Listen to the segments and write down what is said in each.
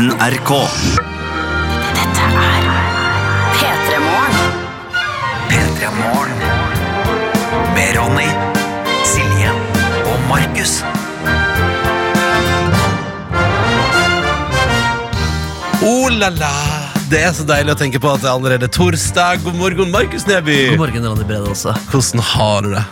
NRK. Dette er P3 Morgen. P3 Morgen. Med Ronny, Silje og Markus. Oh la la! Det er så deilig å tenke på at det er allerede torsdag. God morgen, Markus Neby. God morgen, Ronny Brede også. Hvordan har du det?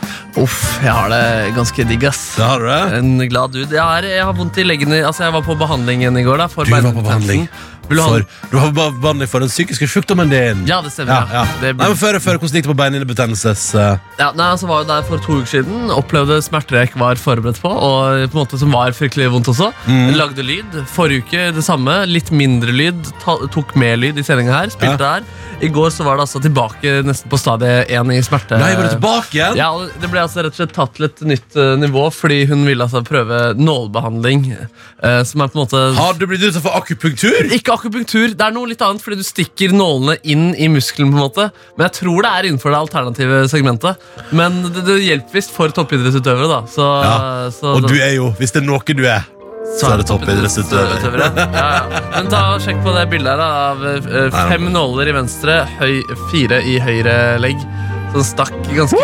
Uff, jeg har det ganske digg, ass. Det har du det? En glad dude. Jeg har, jeg har vondt i leggene. Altså, jeg var på behandling igjen i går. da for Du var på behandling Vil du ha for, du har ba- behandling for den psykiske sykdommen din. Ja, det stemmer. Ja, Ja, Det blir- Nei, men før, før, Hvordan gikk det på beinhinnebetennelses... Uh, ja, nei, altså, var jo der for to uker siden. Opplevde smerter jeg ikke var forberedt på. Og på en måte som var fryktelig vondt også. Mm. Lagde lyd. Forrige uke det samme. Litt mindre lyd. Ta, tok mer lyd i sendinga her. Spilte her. I går så var det altså tilbake nesten på stadie én i smerte. nei, var du tilbake igjen? Ja, og Det ble altså rett og slett tatt til et nytt eh, nivå fordi hun ville altså prøve nålbehandling. eh, som er på en måte Har du blitt utsatt for akupunktur? Ikke akupunktur. Det er noe litt annet fordi du stikker nålene inn i muskelen. på en måte Men jeg tror det er innenfor det alternative segmentet. Men det, det hjelper visst for toppidrettsutøvere. da så, Ja. så, Og du er jo, hvis det er noe du er, så er det toppidrettsutøver. Ja, ja. Men ta og Sjekk på det bildet her da, av eh, fem nåler i venstre, høy, fire i høyre legg. Som stakk ganske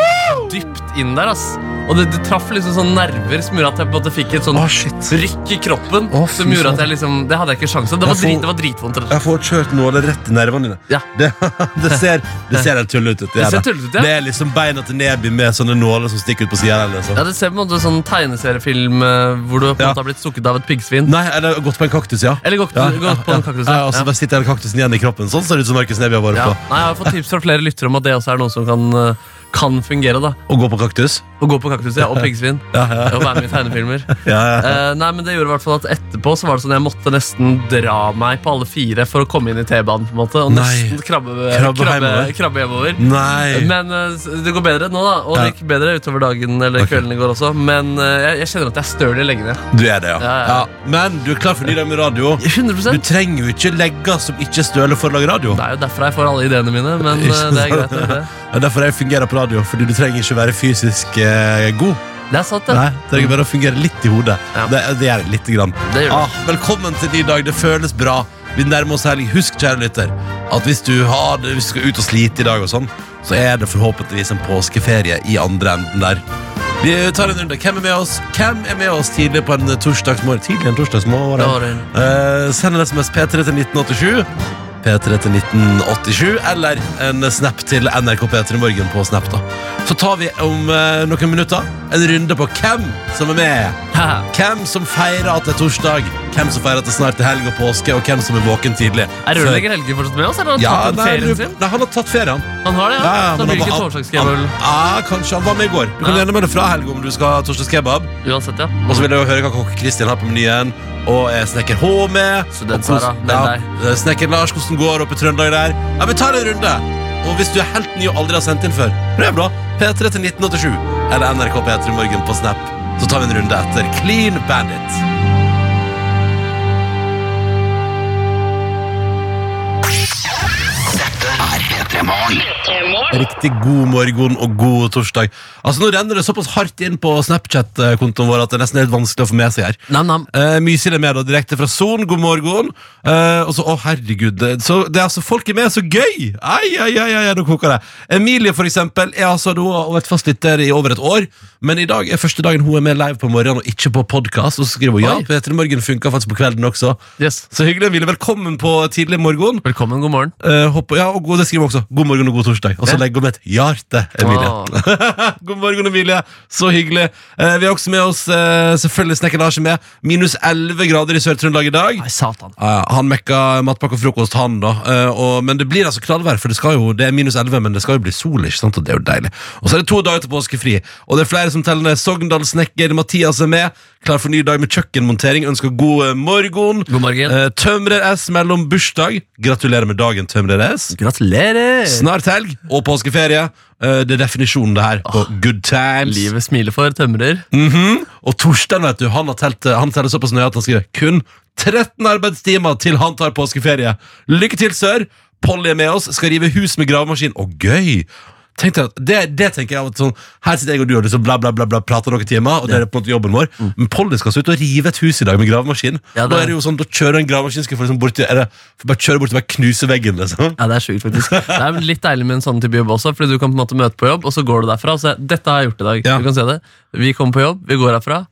dypt inn der. ass Og det, det traff liksom sånne nerver som gjorde at jeg på en måte fikk et sånn Å, shit. rykk i kroppen. Å, fy som gjorde at jeg liksom Det hadde jeg ikke sjanse. Det, var drit- det var dritvondt. rett og slett. Jeg får kjørt nåler rett i nervene dine. Ja. Det, det, ser, det ser helt tullete ut. Det ser gjør tullete ut, ja. det er liksom beina til Neby med sånne nåler som stikker ut på sida. Liksom. Ja, Det ser på en måte sånn tegneseriefilm eh, hvor du på en Ja. måte har blitt stukket av et piggsvin. Nei, eller gått på en kaktus, ja. Eller gått, Ja, gått på en kaktus. Ja, Ja, og så bare sitter den kaktusen igjen i kroppen. Sånn ser det ut som Markus Neby har vært Ja. på. Nei, jeg har fått tips fra flere lyttere om at det også er noe som kan, eh, kan fungere. da Å gå på kaktus. Å gå på kaktuset og piggsvin. Ja, ja. Og være med i tegnefilmer. Ja, ja. Eh, nei, men det gjorde i hvert fall at Etterpå så var det sånn jeg måtte nesten dra meg på alle fire for å komme inn i T-banen. på en måte Og Nei. nesten krabbe, Krabbe krabbe, krabbe hjemover. Nei. Men eh, det går bedre nå, da. Og det gikk bedre utover dagen eller okay. kvelden i går også. Men eh, jeg, jeg kjenner at jeg er støl i leggene. Du er det, ja. Ja, ja. Men du er klar for ny dag med radio. 100% Du trenger jo ikke legger som ikke er støle for å lage radio. Det er jo derfor jeg får alle ideene mine, men det er greit. Det. Det er derfor jeg fungerer på radio, fordi du trenger ikke være fysisk eh, god. det er sant, det. Nei, det trenger bare å fungere litt i hodet. Ja. Det, det gjør det lite grann. Det gjør det. Ah, velkommen til ny dag. Det føles bra. Vi nærmer oss helg. Husk, kjære lytter, at hvis du, har, hvis du skal ut og slite i dag, og sånn, så er det forhåpentligvis en påskeferie i andre enden der. Vi tar en runde. Hvem er med oss Hvem er med oss tidlig på en torsdagsmorgen? Tidlig en torsdagsmorgen. Eh, send en SMS P3 til 1987. P3 til 1987 Eller en snap til NRK P3 Morgen på Snap. da Så tar vi om eh, noen minutter en runde på hvem som er med. Hvem som feirer at det er torsdag, hvem som feirer at det snart er helg og påske, og hvem som er våken tidlig. Er rørlegger Helge fortsatt med oss, eller har han Ja, tatt nei, ferien sin? nei, han har tatt ferien. Han har det, ja? Ja, da blir det ikke torsdagskebab. Ja, kanskje han var med i går. Du kan gjerne melde fra Helge om du skal ha torsdagskebab. Uansett, ja. Og så vil jeg jo høre hva kokk Kristian har på menyen. Og er snekker H med. Student Og hvordan- Sara, meld ja, Snekker Lars, hvordan går oppe i Trøndelag der? Ja, vi tar en runde. Og hvis du er helt ny og aldri har sendt inn før, prøv da. P3 til 1987 eller NRK P3 Morgen på Snap. Så tar vi en runde etter Clean Bandit. morning. P3 Morgen. Riktig god morgen og god torsdag. Altså Nå renner det såpass hardt inn på Snapchat-kontoen vår at det nesten er helt vanskelig å få med seg her. Nam, nam. Uh, Mysil er med da, direkte fra Son. God morgen. Uh, og så, å herregud det, så, det er altså Folk er med, så gøy! Ai, ai, ai, ai, nå koker det. Emilie for eksempel er altså nå og vært fastlytter i over et år. Men i dag er første dagen hun er med live på morgenen og ikke på podkast. Og så skriver hun ja, Oi. Peter Morgen funka faktisk på kvelden også. Yes. Så hyggelig, Emilie. Velkommen på tidlig morgen. Velkommen, god morgen. Uh, hopp, ja, og god, det skriver hun også. God morgen og god torsdag. Og så legger hun et hjerte, Emilie. Ah. God morgen, Emilie. Så hyggelig. Eh, vi har også med oss eh, selvfølgelig Snekker Lars med. Minus 11 grader i Sør-Trøndelag i dag. Nei, satan. Ja, han mekka matpakke og frokost, han, da. Eh, og, men det blir altså knallvær, for det, skal jo, det er minus 11, men det skal jo bli sol. ikke sant? Og det er jo deilig. Og så er det to dager til påskefri. Og det er flere som teller ned. Sogndal Snekker Mathias er med. Klar for ny dag med kjøkkenmontering. Ønsker god eh, morgen. God morgen. Eh, Tømrer S mellom bursdag. Gratulerer med dagen, Tømrer S. Gratulerer! Snart helg og påskeferie. Eh, Det er definisjonen det her på good times. Livet smiler for tømrer. Mhm. Og Torstein vet du, han, har telt, han teller såpass nøye at han skriver kun 13 arbeidstimer til han tar påskeferie. Lykke til, sør! Polly er med oss, skal rive hus med gravemaskin. Og gøy! Tenk deg at det, det tenker jeg at sånn, Her sitter jeg og du og liksom bla, bla, bla, bla prater noen timer, og det er på en måte jobben vår. Men Polly skal ut og rive et hus i dag med gravemaskin. Mm. Ja, det- Da er det jo sånn, da kjører en gravemaskin skal liksom borti, eller, får bare kjøre bort og bare knuse veggen. liksom Ja, Det er sjukt, faktisk. Det er litt deilig med en sånn type jobb også, fordi du kan på en måte møte på jobb, og så går du derfra og sier 'Dette har jeg gjort i dag'. Ja. Du kan se det. Vi kommer på jobb, vi går herfra.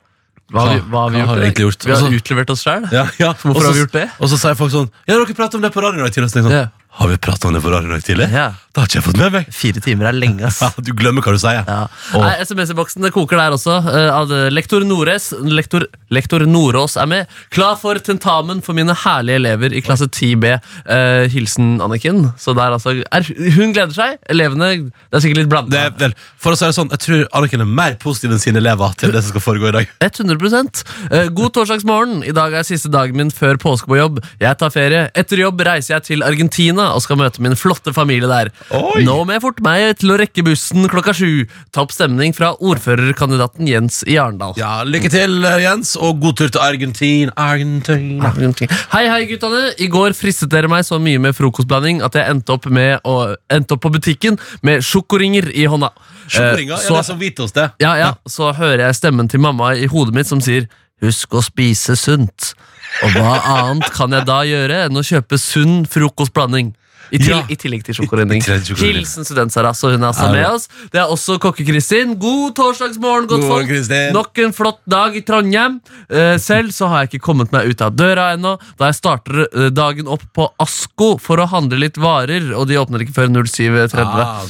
Hva hva har vi har vi egentlig gjort? Vi har Og utlevert oss sjøl. Ja, ja. Hvorfor Også, har vi gjort det? Og så sier folk sånn Ja, dere prater om det på radioen i dag tidlig. Sånn. Har vi pratet om det på radioen i dag tidlig? Ja. Det har ikke jeg fått med meg. Fire timer er lenge, ass. Ja, du glemmer hva du sier. Ja. Og- Nei, SMS-boksen det koker der også. Uh, lektor, Nores, lektor, lektor Nordås er med. Klar for tentamen for mine herlige elever i klasse 10B. Uh, hilsen Anniken. Så der altså er, Hun gleder seg. Elevene Det er sikkert litt blanda. Det vel, for å si det sånn, Jeg tror Anniken er mer positiv enn sine elever til det som skal foregå i dag. 100 uh, God torsdagsmorgen. I dag er siste dagen min før påske på jobb. Jeg tar ferie. Etter jobb reiser jeg til Argentina og skal møte min flotte familie der. Oi! Nå må jeg forte meg til å rekke bussen klokka sju. Topp stemning fra ordførerkandidaten Jens i Arendal. Ja, Lykke til, eh, Jens, og god tur til Argentin. Argentina. Hei, hei, guttene. I går fristet dere meg så mye med frokostblanding at jeg endte opp, med å, endte opp på butikken med sjokoringer i hånda. Sjokoringer? Eh, Ja, det er som Hvitost, det. ja, ja, så hører jeg stemmen til mamma i hodet mitt som sier Husk å spise sunt. Og hva annet kan jeg da gjøre enn å kjøpe sunn frokostblanding? I, til, Ja. I tillegg til sjokorinning. Hilsen Student-Sara, så hun er altså med oss. Det er også Kokke-Kristin. God torsdagsmorgen, godt God folk. Kristin. Nok en flott dag i Trondheim. Eh, selv så har jeg ikke kommet meg ut av døra ennå, da jeg starter eh, dagen opp på Asko for å handle litt varer, og de åpner ikke før 07.30. Ah,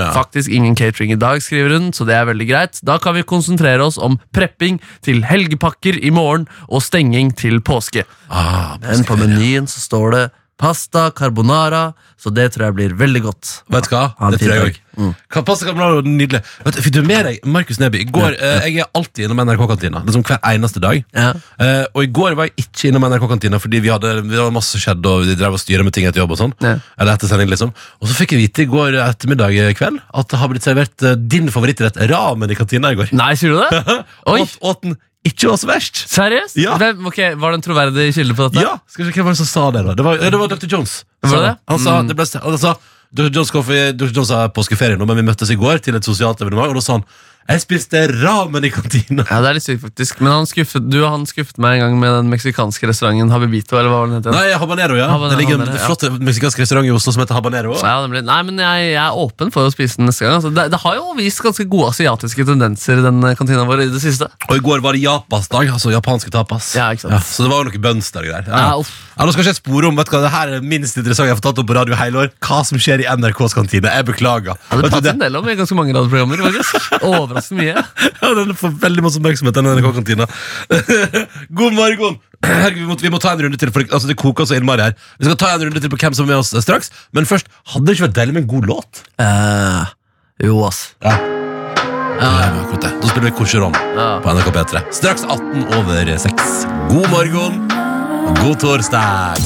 ja. Faktisk ingen catering i dag, skriver hun, så det er veldig greit. Da kan vi konsentrere oss om prepping til helgepakker i morgen og stenging til påske. Ah, påske Men på menyen så står det pasta carbonara, så det tror jeg blir veldig godt. Vet du hva? Det tror jeg òg. Mm. Pasta carbonara nydelig. Vet du, Fikk du med deg Markus Neby? I går, eh, Jeg er alltid innom NRK-kantina. Liksom hver eneste dag. Ja. Uh, og i går var jeg ikke innom NRK-kantina fordi vi hadde, vi hadde masse skjedd og de drev og styra med ting etter jobb. og sånn Ja. Eller etter sending liksom Og så fikk jeg vite i går ettermiddag eh, kveld at det har blitt servert din favorittrett ramen i kantina i går. Nei, sier du det? Oi, og at den ikke var så verst. seriøst? Ja. Hvem, ok, Var det en troverdig kilde på dette? Ja, skal vi se Hvem var det som sa det? da? Det var, det var Dr. Jones. Var det? Han sa, Mm. det ble, han sa Dr. Jones, Dr. Jones påskeferie nå, men vi møttes i går til et sosialt evenement, og da sa han jeg spiste ramen i kantina. Ja, det er litt sykt, faktisk. Men han skuffet, du han skuffet meg en gang med den meksikanske restauranten Habibito. eller hva var den heter? Nei, Habanero, ja. Habanero, det ligger en habanero, ja. flott meksikansk restaurant i Oslo som heter Habanero. Ja. Nei, men jeg, jeg er åpen for å spise den neste gang. Altså, det, det har jo vist ganske gode asiatiske tendenser i den eh, kantina vår i det siste. Og i går var det japasdag, altså japanske tapas. Ja, ikke sant. så det var jo noe og greier. Ja, Ja, ja. nå skal ikke jeg spore om, vet du hva, det her er det minst interessante jeg har fortalt om på radio hele år. Hva som skjer i NRKs kantine. Jeg beklager. Ja, det Vet en del om i ganske mange radioprogrammer. faktisk. Mye. Ja, den får veldig masse oppmerksomhet, den NRK-kantina. God morgen! Herregud, vi må, vi må ta en runde til, for altså, det koker så innmari her. Vi skal ta en runde til på hvem som er med oss straks, men først, hadde det ikke vært deilig med en god låt? Eh, jo, ass. Ja. ja. Da spiller vi Korserom Ja. på NRK P3. Straks 18 over 6. God morgen, og god torsdag.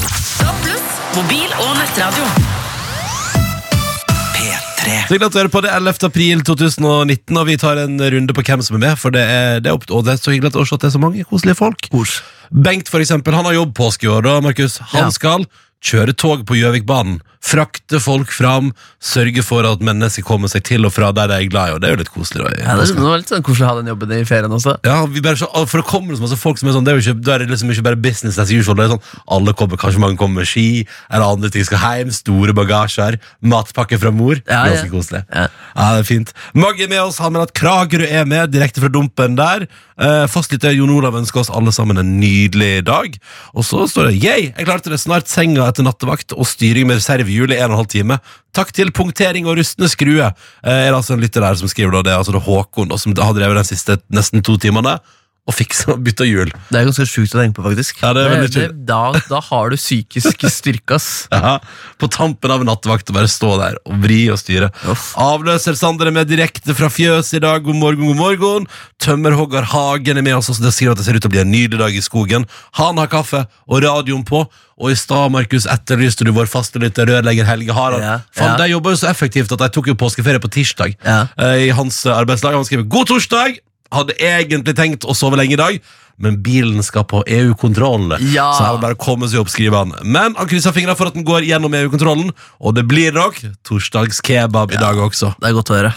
Pluss, mobil og nettradio. P3 Så Gratulerer på det 11. april 2019, og vi tar en runde på hvem som er med. For det er, det er, opp, og det er så hyggelig å se at det er så mange koselige folk. Bengt, for eksempel, han har jobb påske i år, da, Markus. Han skal kjøre tog på Gjøvikbanen. Frakte folk fram, sørge for at mennesker kommer seg til og fra der de er glad i. Og det er jo litt koselig. Da, Ja, det, er, det var litt sånn koselig å ha den jobben i ferien også. Ja, vi bare så, For det kommer så masse folk som er sånn Det er jo ikke, det er liksom ikke bare business as usual. Det er sånn, Alle kommer, Kanskje mange kommer med ski, eller andre ting skal hjem. Store bagasjer. Matpakke fra mor. Ja, Ganske ja. koselig. Ja. Ja, det er fint. Maggie er med oss. Han mener at Kragerø er med, direkte fra dumpen der. Eh, Fastlytter Jon Olav ønsker oss alle sammen en nydelig dag. Og så står det 'yeah, Jeg klarte det snart senga etter nattevakt og styring med reservehjul i en og en halv time. Takk til punktering og rustne skrue. Eh, er det altså en lytter der som skriver da, det altså det Håkon da, som har drevet den siste nesten to timene og fiksa og bytta hjul. Det er ganske sjukt å tenke på, faktisk. Ja, det er veldig det, da, da har du psykisk styrke, ass. Ja, på tampen av en nattevakt å bare stå der og vri og styre. Avløser Sander er med direkte fra fjøs i dag. God morgen, god morgen. Tømmerhogger Hagen er med oss. Det sier at det ser ut til å bli en nydelig dag i skogen. Han har kaffe og radioen på. Og i stad, Markus, etterlyste du vår faste lytter rørlegger Helge Harald. Ja, ja. De jobber jo så effektivt at de tok jo påskeferie på tirsdag Ja. eh, i hans arbeidslag. Han skriver 'God torsdag'. Hadde egentlig tenkt å sove lenge i dag, men bilen skal på EU-kontrollen. Ja. Så her må bare komme seg opp, skriver han. Men han krysser fingrene for at den går gjennom EU-kontrollen, og det blir nok torsdagskebab i dag også. Det er godt å høre.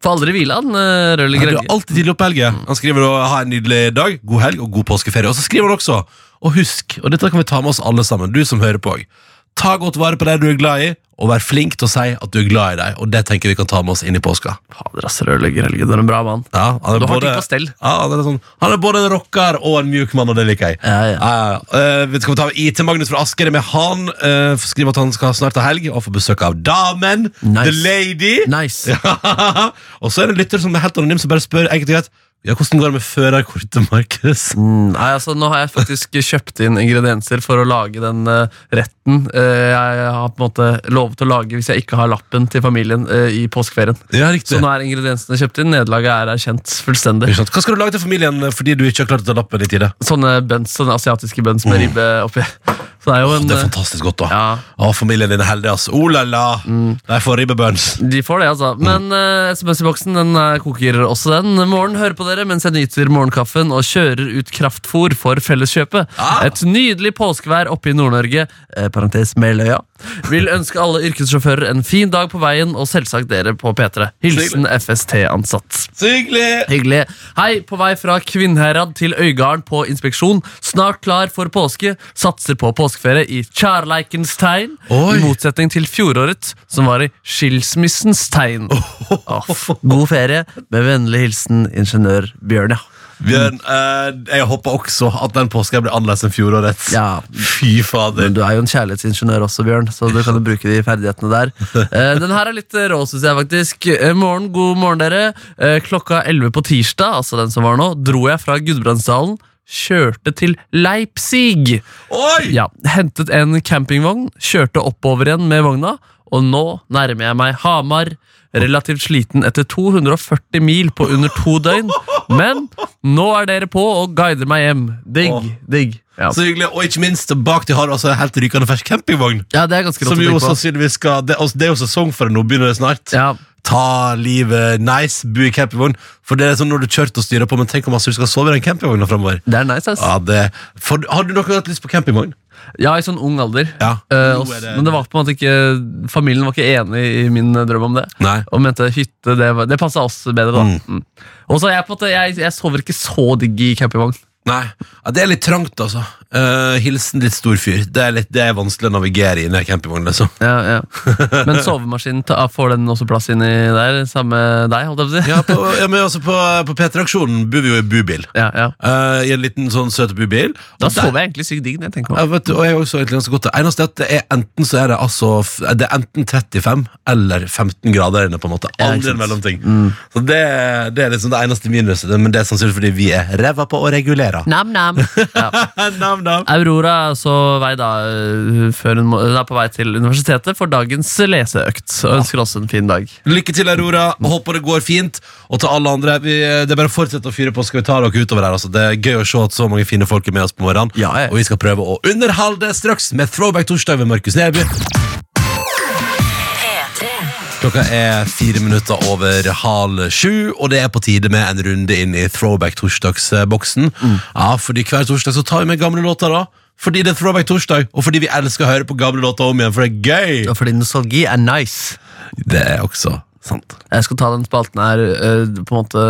Får aldri hvile, han Rødlig Ja, Rølle du er Grønge. alltid tidlig oppe, Helge. Han skriver da, ha en nydelig dag, god helg og god påskeferie. Og så skriver han også, og husk, og dette kan vi ta med oss alle sammen, du som hører på òg. Ta godt vare på deg du er glad i, og vær flink til å si at du er glad i deg. Og det tenker vi kan ta med oss inn i påska. Fader, ass, Rølle Grønge, du er en bra mann. Ja, han, er både, ja, han, er sånn, han er både en rocker og en mjuk mann, og det liker jeg. Ja, ja. Uh, ja. Eh, vi skal ta IT Magnus fra Asker. Med han uh, skriver at han skal snart ha helg og få besøk av damen. Nice. The lady. Nice. og så er det en lytter som er helt anonym, som bare spør enkelt og greit ja, hvordan går det med førerkortet, Markus. Mm, nei, altså Nå har jeg faktisk kjøpt inn ingredienser for å lage den uh, retten Uh, jeg har på en måte lovet å lage hvis jeg ikke har lappen til familien eh, i påskeferien. Ja, riktig. Så nå er ingrediensene kjøpt inn. Nederlaget er erkjent fullstendig. Ikke sant? Hva skal du lage til familien fordi du ikke har klart å ta lappen i tide? Sånne buns, sånne asiatiske buns med ribbe oppi. Så det er jo en Det er eh, fantastisk godt, da. Ja, Å, familien din er heldig, ass. Oh la la! De får ribbeburns. de får det, altså. Men uh, SMS-boksen den uh, koker også den. Morgen hører på dere mens jeg nyter morgenkaffen og kjører ut kraftfôr for Felleskjøpet. Ah. Et nydelig påskevær oppe i Nord-Norge. Eh, parentes Meløya. Vil ønske alle yrkessjåfører en fin dag på veien, og selvsagt dere på P3. Hilsen FST-ansatt. Hyggelig! Hei, på vei fra Kvinnherad til Øygarden på inspeksjon. Snart klar for påske. Satser på påskeferie i kjærleikens tegn. Oi. I motsetning til fjoråret, som var i skilsmissens tegn. Oh. god ferie. Med vennlig hilsen ingeniør Bjørn, ja. Bjørn, eh, jeg håper også at den påska blir annerledes enn fjorårets. Ja. Fy fader. Men du er jo en kjærlighetsingeniør også, Bjørn, så du kan jo bruke de ferdighetene der. Eh, den her er litt rå, syns jeg faktisk. Eh, morgen, god morgen, dere. Eh, klokka 11 på tirsdag, altså den som var nå, dro jeg fra Gudbrandsdalen. Kjørte til Leipzig. Oi! Ja, Hentet en campingvogn, kjørte oppover igjen med vogna, og nå nærmer jeg meg Hamar. Relativt sliten etter 240 mil på under to døgn. Men nå er dere på og guider meg hjem. Digg, Åh. digg. Ja. Så hyggelig, Og ikke minst, bak de har altså en helt rykende fersk campingvogn. ja, det er ganske rått Som å jo tenke på. sannsynligvis skal det, altså, det er jo sesong for det nå, begynner det snart. Ja, Ta livet nice, bo i campingvogn. For det er sånn når du kjørte og styrer på, men tenk om altså, du skal sove i den campingvogna fremover. det er nice, ass. Ja, det, for, har du noen gang hatt lyst på campingvogn? Ja, i sånn ung alder. Ja. Uh, også, er det- Men det var på en måte ikke familien var ikke enig i min eh, drøm om det. Nei. Og mente hytte det, var- det passa oss bedre. da mm. Og så jeg på en måte Jeg, jeg sover ikke så digg i campingvogn. Nei, ja, Det er litt trangt, altså. Eh, hilsen litt stor fyr. Det er, litt, det er vanskelig å navigere i en campingvogn. Liksom. Ja, ja. Men sovemaskinen, ta- får den også plass inni der? Samme deg, holdt jeg på å si? Ja, på, ja, men også på, på P3-aksjonen bor vi jo i bubil. Ja, ja. Uh, I en liten sånn søt bubil. Da Og der- sover jeg egentlig sykt digg. jeg tenker på. Ja, du, og jeg også egentlig ganske godt eneste er at det er enten så er det altså Det er enten 35 eller 15 grader inne, på en måte. Aldri en mellomting. Så det, det er liksom det eneste minuset, men det er sannsynligvis fordi vi er ræva på å regulere. Nam-nam. Ja. nam, nam. Aurora så vei da, øh, før hun, er på vei til universitetet for dagens leseøkt. Og ønsker også en fin dag. Lykke til, Aurora. Håper det går fint. Og til alle andre, vi, det er bare å fortsette å fyre på. Skal vi ta dere utover her? Altså. Det er gøy å se at så mange fine folk er med oss på morgenen. Ja. Og vi skal prøve å underholde straks med Throwback torsdag ved Markus Neby. Klokka er fire minutter over halv sju, og det er på tide med en runde inn i Throwback torsdagsboksen. Ja, fordi hver torsdag så tar vi med gamle låter, da. Fordi det er Throwback torsdag, og fordi vi elsker å høre på gamle låter om igjen, for det er gøy. Og fordi nostalgi er nice. Det er også sant. Jeg skal ta den spalten her øh, på en måte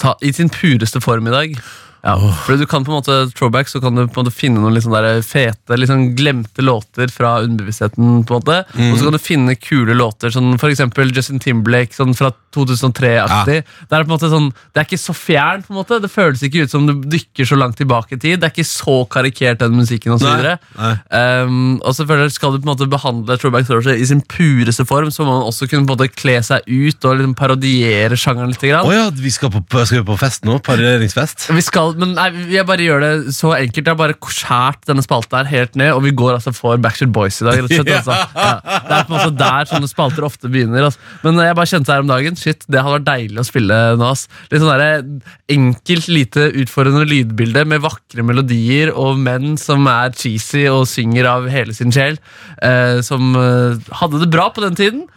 ta, i sin pureste form i dag. Ja, for du kan på en måte Throwback så kan du på en måte finne noen der fete, sånn glemte låter fra underbevisstheten. på en måte Og så kan du finne kule låter, sånn eksempel Justin Timberlake sånn fra 2003-aktig. Det er på en måte sånn Det er ikke så fjern, på en måte Det føles ikke ut som du dykker så langt tilbake i tid. Det er ikke så karikert, den musikken osv. Nei, nei. Um, og selvfølgelig Skal du på en måte behandle Throwback Thursday i sin pureste form, så må man også kunne på en måte kle seg ut og liksom parodiere sjangeren litt. Grann. Oh ja, vi skal på, skal vi på fest nå? Parodieringsfest? Vi skal, men nei, jeg bare gjør det så enkelt. Jeg har bare skjært denne spalta her helt ned, og vi går altså for Backstreet Boys i dag. Rett og slett, altså. ja, det er på en måte der sånne spalter ofte begynner. Altså. Men jeg bare kjente her om dagen Shit, det hadde vært deilig å spille nå. ass. Litt sånn der, Enkelt, lite utfordrende lydbilde med vakre melodier og menn som er cheesy og synger av hele sin sjel. Eh, som eh, hadde det bra på den tiden.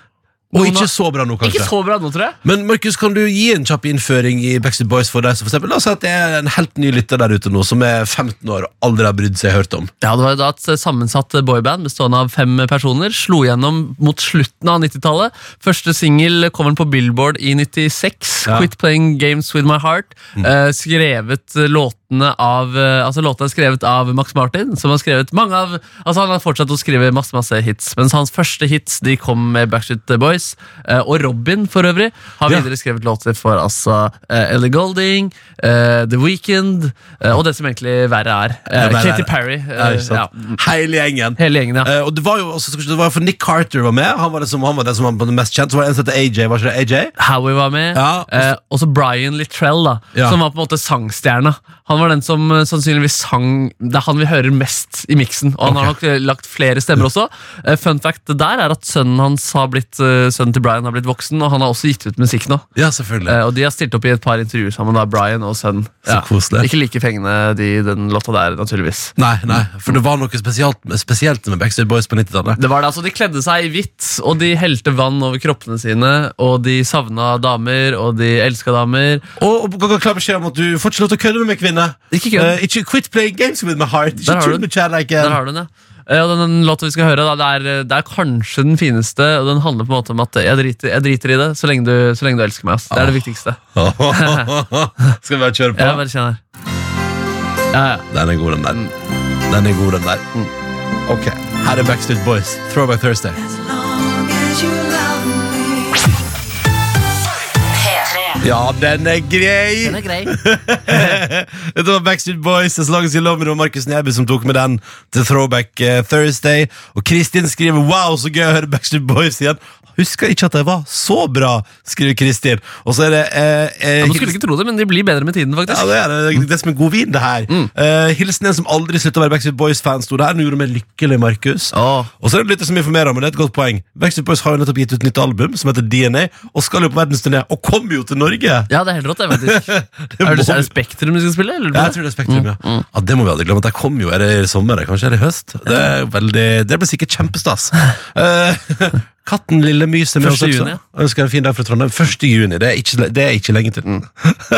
Og ikke så bra nå, kanskje. Ikke så bra nå, tror jeg. Men Markus, kan du gi en kjapp innføring i Backstreet Boys for deg som for eksempel, La oss si at det er en helt ny lytter der ute nå, som er 15 år og aldri har brydd seg hørt om. Ja, Det var jo da et sammensatt boyband bestående av fem personer. Slo gjennom mot slutten av 90-tallet. Første singel kom vel på Billboard i 96. Ja. 'Quit Playing Games With My Heart'. Eh, skrevet låtene av eh, Altså Låtene er skrevet av Max Martin, som har skrevet mange av Altså Han har fortsatt å skrive masse masse hits, mens hans første hits de kom med Backstreet Boys. Eh, og Robin, for øvrig, har videre skrevet låter for altså eh, Ellie Golding, eh, The Weeknd, eh, og det som egentlig verre er. Katy Perry. Ja? Hele gjengen. Hele gjengen, ja. Og det var jo også, det var for Nick Carter var med. Han var, det som, han var den som var mest kjent. Så var det en som het AJ. Var ikke det AJ? Howie var med. Ja, og så også Brian Littrell, da, som var på en måte sangstjerna. Han var den som sannsynligvis sang Det er han vi hører mest i miksen. Og han har nok lagt flere stemmer også. Eh, fun fact der er at sønnen hans har blitt eh, Sønnen til Brian har blitt voksen, og han har også gitt ut musikk nå. Ja, selvfølgelig. Eh, og de har stilt opp i et par intervjuer sammen, da, Brian og sønnen. Så koselig. Ikke like fengende, de, den låta der, naturligvis. Nei, nei, for det var noe spesielt, spesielt med Backstreet Boys på 90-tallet. Det var det, altså De kledde seg i hvitt, og de helte vann over kroppene sine. Og de savna damer, og de elska damer. Og, og og klar beskjed om at du får ikke lov til å kødde med meg, kvinne. Ikke kødde uh, ikke quit playing games with my heart. Ikke tull Der har du den, ja. Eh, Og den, den låta vi skal høre, da, det, er, det er kanskje den fineste. Og den handler på en måte om at jeg driter, jeg driter i det så lenge du, så lenge du elsker meg. ass. Det er det viktigste. Skal vi bare kjøre på? Ja, bare kjenner ja, ja. Den er god, den der. Den er god, den der. Ok, her er Backstreet Boys. Throwback Thursday. Ja, den er grei! Den er grei. Dette var Backstreet Boys, As Long As You Love Me, og Markus Neby som tok med den til Throwback eh, Thursday. Og Kristin skriver 'Wow, så gøy å høre Backstreet Boys igjen'. Husker ikke at de var så bra, skriver Kristin. Og så er det eh, eh, Ja, Man skulle ikke tro det, men de blir bedre med tiden, faktisk. Ja, det er det, det som er god vin, det her. Eh, hilsen en som aldri slutta å være Backstreet Boys-fan, sto der. Nå gjorde meg lykkelig, Markus. Åh. Og så er det litt som informerer om, Men det er et godt poeng. Backstreet Boys har jo nettopp gitt ut nytt album som heter DNA, og skal jo på verdensturné, og kommer jo til Norge! Ja, det er helt rått, det, faktisk. Det er, det, er det Spektrum du skal spille? Eller? Ja, jeg tror det er Spektrum, ja. ja. Det må vi aldri glemme. Det De kommer jo, Er det i sommer? Kanskje er det i høst? Det er veldig, det blir sikkert kjempestas. Katten Lille Mys er med oss også. juni, ønsker en fin dag fra Trondheim. 1. juni. Det er ikke, det er ikke lenge til.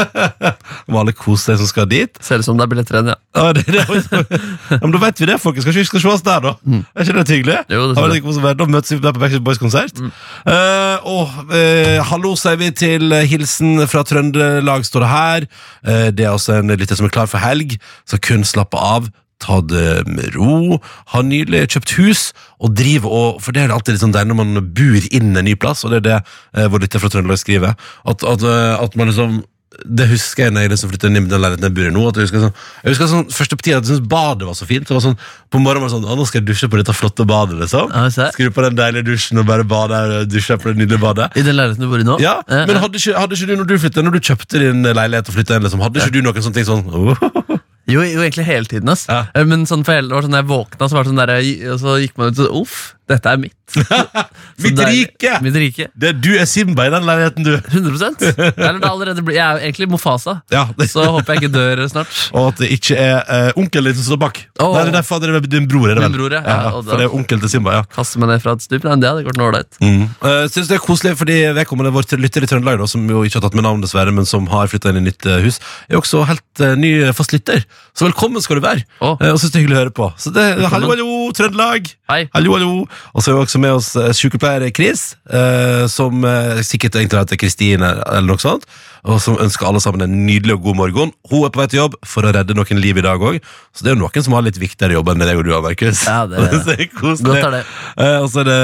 Må alle kose seg som skal dit. Ser ut som det er billetter igjen, ja. Ja, det, det, ja, men Da vet vi det, folkens. Kanskje vi skal se oss der, da? Er ikke det hyggelig? Jo, det det er Da møtes vi der på Backstreet Boys-konsert. Eh, og uh, hallo, sier vi til eh, hilsen fra Trøndelag, står det her. Uh, det er også en lytter som er klar for helg, så kun slappe av. Ta det med ro. Har nylig kjøpt hus og driver og For det er alltid litt sånn der når man bor inn en ny plass, og det er det eh, vår lytter fra Trøndelag skriver. At, at, eh, at man liksom det husker jeg når jeg liksom flyttet inn i den leiligheten jeg bor i nå. At jeg husker sånn, jeg husker sånn Første tida jeg syntes badet var så fint. Det var sånn, på morgenen var det sånn, å, nå skal jeg dusje på dette flotte badet. liksom. Skru på den deilige dusjen og bare bade og dusje på det nydelige badet. I den leiligheten du bor i nå? Ja, Men hadde ikke, hadde ikke du når du flyttet Når du kjøpte din leilighet og flytta inn, liksom, hadde ikke du noen sånne ting sånn oh, Jo, jo, egentlig hele tiden. ass Ja. Eh, Men sånn for hele, det var sånn jeg våkna, så var det sånn der, og så gikk man ut og Uff, dette er mitt. Mitt det er- rike! Mitt rike. det, Du er Simba i den leiligheten, du. 100 Eller er Jeg er egentlig Mofasa, Ja, så håper jeg ikke dør snart. Og at det ikke er uh, onkelen din som står bak. Oh. Nei, det er derfor det er din bror. er det vel? bror, ja. Ja, og for det er onkel til Simba, ja. Kaste meg ned fra et stup. Nei, det hadde gått ålreit. Mm. Uh, det er koselig fordi vedkommende vår lytter i Trøndelag, da, som jo ikke har tatt med navn, dessverre, men som har flytta inn i nytt uh, hus, er også helt uh, ny fast lytter. Så velkommen skal du være. Oh. Og synes det er hyggelig å høre på. Så det, hallo, hallo, Trøndelag! Hei. Hallo, hallo. Og så er vi også med oss eh, sykepleier Chris, eh, som eh, sikkert egentlig heter Kristine eller noe sånt, og som ønsker alle sammen en nydelig og god morgen. Hun er på vei til jobb for å redde noen liv i dag òg, så det er jo noen som har litt viktigere jobb enn deg og du har, Markus. Ja, det er det. Så det er koselig. Godt er det. Eh, og så er det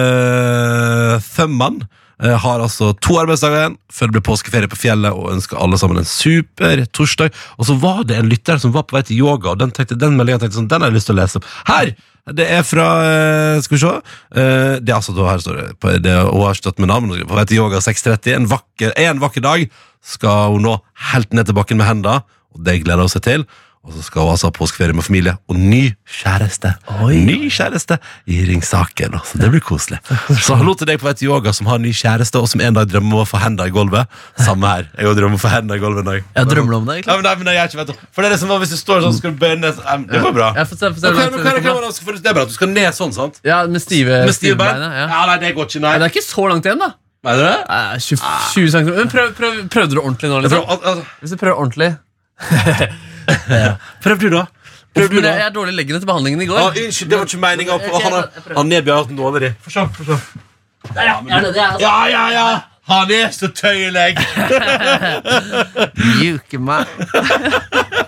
Thumman. Eh, Har altså to arbeidsdager igjen før det blir påskeferie på fjellet, og ønsker alle sammen en super torsdag. Og så var det en lytter som var på vei til yoga, og den, tenkte, den meldingen tenkte sånn, den har jeg lyst til å lese opp. Her! Det er fra eh, Skal vi se. Eh, Det er altså, her står det, det Hun har stått med navn. På vei til yoga 6.30. En vakker, en vakker dag skal hun nå helt ned til bakken med hendene, og det gleder hun seg til. Og så skal hun altså ha påskeferie med familie og ny kjæreste. Ny kjæreste i Ringsaken. da. Så det blir koselig. Så hallo til deg på vei til yoga som har ny kjæreste, og som en dag drømmer om å få hendene i gulvet. Samme her. Jeg drømmer om å få hendene i gulvet en dag. Jeg drømmer om det, Ja, egentlig. men, nei, men jeg er ikke, vet du. For det er det som var hvis du står sånn, skal du bøye ned sånn. Det går bra. Ja, se, se men det hva- hva- hva- Det er bra at du skal ned sånn, sant? Ja, med stive, Med stive bein? Ja. Ja, nei, det går ikke, nei. nei. det er ikke så langt igjen, da. Mener du det? Nei, 20, 20 cm. Men prøv, prøv, prøvde du ordentlig nå? Liksom? Hvis du prøver ordentlig Prøv du, da. Prøv du, da. jeg er dårlig leggende til behandlingen i går. Ah, unnskyld, det var ikke meninga. Han, han nedbjør hatt dårlig. Få se. Ja, ja, ja! Han er så tøyelig! Mjuke meg.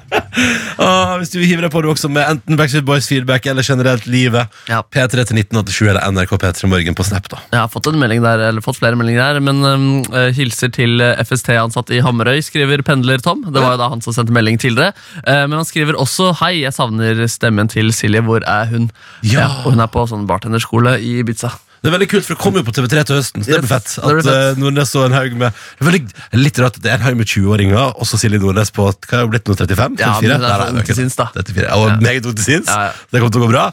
Ah, hvis du vil hive deg på det også med enten Backstreet Boys feedback eller generelt livet. Ja. P3 til 1987 eller NRK P3 Morgen på Snap. da Jeg har fått en melding der, eller fått flere meldinger der, men um, eh, hilser til eh, FST-ansatt i Hamarøy, skriver pendler Tom. Det var jo da han som sendte melding til dere. Uh, men han skriver også Hei, jeg savner stemmen til Silje. Hvor er hun? Ja. og hun er på sånn bartenderskole i Ibiza. Det er veldig kult, for det kommer jo på TV3 til høsten. Så det blir Yes, fett det blir At fett. eh, Nordnes og en haug med Det er veldig, litt rart at det er en haug med 20-åringer, og så Silje Nordnes på Hva er hun blitt nå? 35? Ja, 34? men det er så ung til sinns, da. 34. Og Ja. meget ung til sinns. Ja, ja. Det kommer til å gå bra.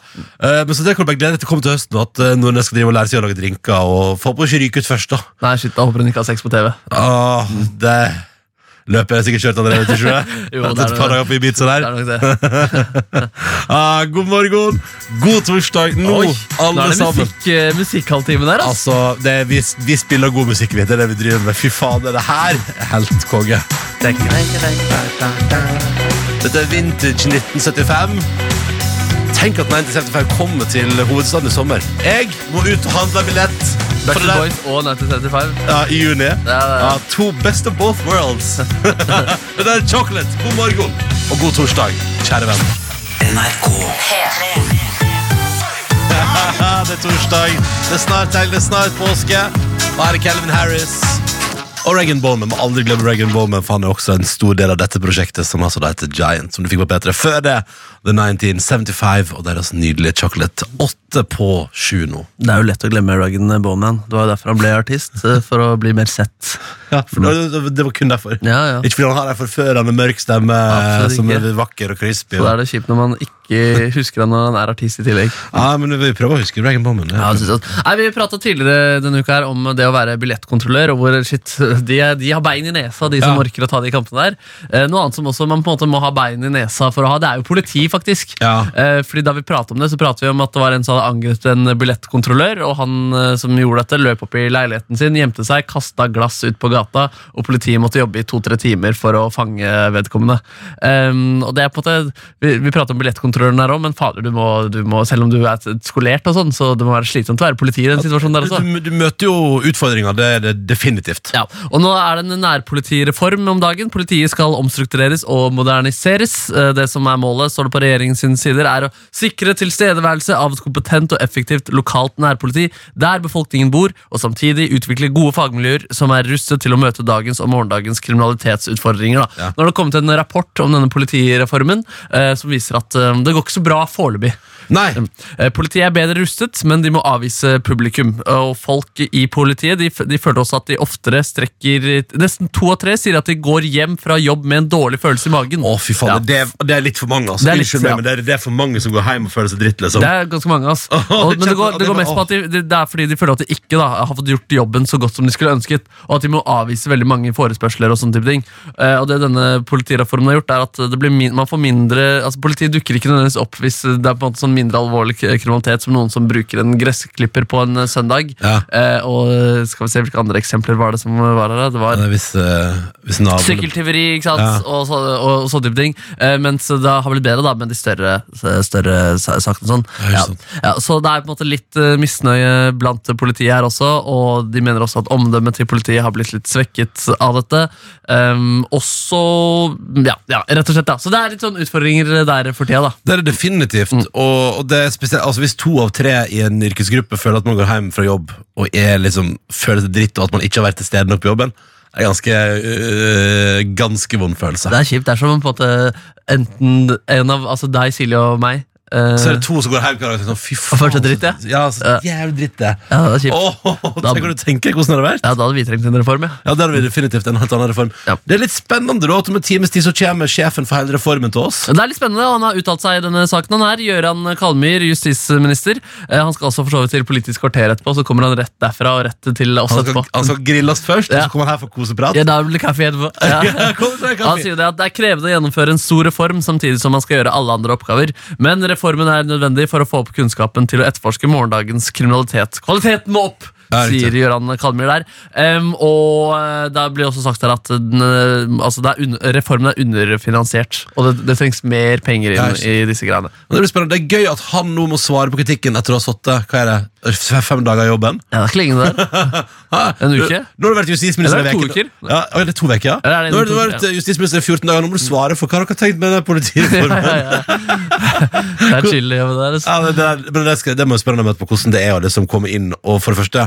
Eh, men så det kan du bare glede deg til å komme til høsten, og at eh, Nordnes skal drive og lære seg å lage drinker. Og få på å ikke ryke ut først, da. Nei, shit, da håper hun ikke har sex på TV. Åh, det Løpet er sikkert kjørt allerede, tror jeg. Jo, det er et par det. dager på Ibiza Det der. er nok det. Ah, god morgen, god torsdag. Nå, Oi, alle nå er det sammen. musikk, uh, musikkhalvtime der, altså. Altså, det er, vi, vi spiller god musikk, vi. Det er det vi driver med. Fy faen, det her er helt konge. Dette er vintage 1975. Tenk at 1975 kommer til hovedstaden i sommer. Jeg må ut og handle billett. For det Backstreet Boys og 1975. ja, I juni. Ja, ja. Ja, to best of both worlds. det der er chocolate. God morgen og god torsdag, kjære venn. NRK det er torsdag. Det er snart helg, det er snart påske. Og her er Calvin Harris. Og Regan Bowman. Må aldri glemme Regan Bowman, for han er også en stor del av dette prosjektet, som altså da heter Giant, som du fikk på P3 før det. The 1975 og deres nydelige Chocolate. Åtte på sju nå. Det er jo lett å glemme Regan Bowman. Det var jo derfor han ble artist. eh, For å bli mer sett. Ja, det, var kun derfor. Ja, ja. Ikke fordi han har en forførende mørk stemme som er vakker og crispy. Så da er det kjipt når man ikke husker han når han er artist i tillegg. Ja, men vi prøver å huske Dragon Bomben. Ja, Nei, Vi prata tidligere denne uka her om det å være billettkontrollør. Og hvor shit, de, de har bein i nesa, de som Ja. orker å ta de kampene der. Eh, noe annet som også man på en måte må ha bein i nesa for å ha, det er jo politi, faktisk. Ja. Eh, fordi Da vi pratet om det, så pratet vi om at det var en som hadde angrepet en billettkontrollør. Og han eh, som gjorde dette, løp opp i leiligheten sin, gjemte seg, kasta glass ut på gata. Og politiet måtte jobbe i to-tre timer for å fange vedkommende. Um, og det er på en måte Vi, vi prater om billettkontrolløren her òg, men fader, du må, du må, selv om du er skolert, og sånn, så det må være slitsomt å være politi i den situasjonen der også. Du, du møter jo utfordringer, det er det definitivt. Ja, og Nå er det en nærpolitireform om dagen. Politiet skal omstruktureres og moderniseres. Eh, Det som er målet, står det på regjeringens sider, er å sikre tilstedeværelse av et kompetent og effektivt lokalt nærpoliti der befolkningen bor, og samtidig utvikle gode fagmiljøer som er rustet til å møte dagens og morgendagens kriminalitetsutfordringer. Da. Ja. Nå har det kommet en rapport om denne politireformen eh, som viser at eh, det går ikke så bra foreløpig. Nei, Eh, Politiet er bedre rustet, men de må avvise publikum. Og folk i politiet de, de føler også at de oftere strekker Nesten to av tre sier at de går hjem fra jobb med en dårlig følelse i magen. Å, fy faen, Ja. det, er, det er litt for mange. Altså. Det er litt- meg, ja. men det er, det er for mange som går hjem og føler seg dritt. Liksom. Det er ganske mange, altså. Og, men det går, det går mest på at de, det, er fordi de føler at de ikke da, har fått gjort jobben så godt som de skulle ønsket, og at de må avvise veldig mange forespørsler og sånne type ting. Eh, og det denne politireformen har gjort, er at det blir man får mindre altså Politiet dukker ikke nødvendigvis opp hvis det er på en måte sånn mindre alvorlig kriminalitet som noen som bruker en gressklipper på en eh, søndag. Ja. Eh, og eh, skal vi se hvilke andre eksempler var det som var her? Det var er hvis, eh, hvis naboen Sykkeltyveri ikke sant? Ja. og, så, og, og sånne type ting. Eh, mens det har blitt bedre da, med de større, større sakene. Sånn. Ja, Ja, ja, så det er på en måte litt misnøye blant politiet her også, og de mener også at omdømmet til politiet har blitt litt svekket av dette. Um, også ja, ja, rett og slett. da. Så det er litt sånn utfordringer der for tida. da. Det er det definitivt. Mm. Og, og det er spesielt, altså Hvis to av tre i en yrkesgruppe føler at man går hjem fra jobb og er liksom, føler seg dritt, og at man ikke har vært til stede nok på jobben, det er ganske, øh, ganske vond følelse. Det er kjipt. Det er som på en måte enten en av altså deg, Silje og meg. Eh, Så er det to som går hjem og sånn, fy faen. Først seg dritt, ja. ja. så jævlig dritt, det. ja, det er kjipt. Åh, Da- tenk, kan du tenke hvordan det hadde vært? Ja, Da hadde vi trengt en reform, ja. Ja, det hadde vi definitivt en helt annen reform. Ja. Det er litt spennende da, at om en times tid så kommer sjefen for hele reformen til oss. Det er litt spennende, Han har uttalt seg i denne saken. Han er Gøran Kalmyr, justisminister. Eh, Han skal også for så vidt til Politisk kvarter etterpå, så kommer han rett derfra og rett til oss Han skal, etterpå. han skal grilles først, Ja. og så kommer han her for koseprat. Ja, da blir det kaffe etterpå. Er. Han sier det at det er krevende å gjennomføre en stor reform samtidig som man skal gjøre alle andre oppgaver, men reformen er nødvendig for å få opp kunnskapen til å etterforske morgendagens kriminalitet. Kvaliteten må opp! Ja, sier Gøran Kalmyr der. Um, og eh, det blir også sagt her at den, eh, altså er un reformen er underfinansiert, og det, det trengs mer penger inn i disse greiene. Men det blir spennende. Det er gøy at han nå må svare på kritikken etter å ha sittet hva er det, fem dager i jobben. Ja, det er ikke lenge det der. En uke? Nå har du vært justisminister i uker? Ja, det er to uker, ja. Er Nå har du vært justisminister i 14 dager, nå må du svare for hva dere har tenkt med den politireformen. Ja, ja. Det er å gjøre der. altså. Ja, det, det, det må jeg spørre deg om etterpå, hvordan det er å liksom komme inn og for det første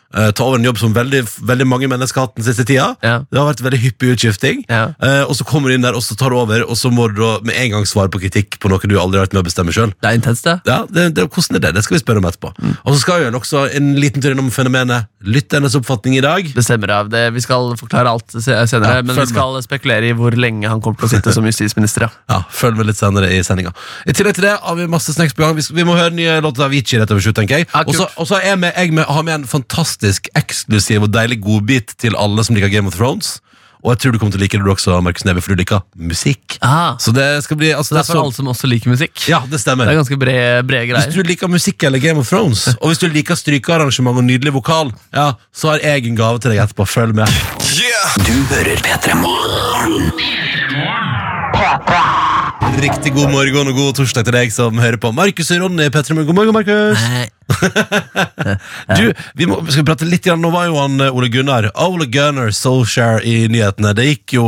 eh, ta over en jobb som veldig, veldig mange mennesker har hatt den siste tida. Ja. Det har vært veldig hyppig utskifting. Ja. Uh, og så kommer du inn der, og så tar du over, og så må du med en gang svare på kritikk på noe du aldri har vært med å bestemme sjøl. Det er intenst, det. Ja, det, det, hvordan er det? Det skal vi spørre om etterpå. Mm. Og så skal vi også en liten tur innom fenomenet lytternes oppfatning i dag. Det stemmer av det. Vi skal forklare alt senere, Ja, men vi skal spekulere i hvor lenge han kommer til å sitte som justisminister. Ja. Ja, Følg med litt senere i sendinga. I tillegg til det har vi masse snacks på gang. Vi, skal, vi må høre nye låter av Avicii rett over slutt, tenker jeg. Og så- har jeg med, jeg med, har med en fantastisk eksklusiv og deilig godbit til alle som liker Game of Thrones. Og jeg tror du kommer til å like det du også, Markus Neby, for du liker musikk. Ah, Så det skal bli altså, det er for så- alle som også liker musikk. Ja, det stemmer. Det er ganske brede, brede Hvis du liker musikk eller Game of Thrones, og hvis du liker strykearrangement og nydelig vokal, ja, så har jeg en gave til deg etterpå. Følg med. Du hører P3 Morgen. Riktig god morgen og god torsdag til deg som hører på. Markus og Ronny, Petter, God morgen, Markus. Du, vi må, skal prate litt igjen. Nå var jo han Ole Gunnar Ole Gunnar Solskjær i nyhetene. Det gikk jo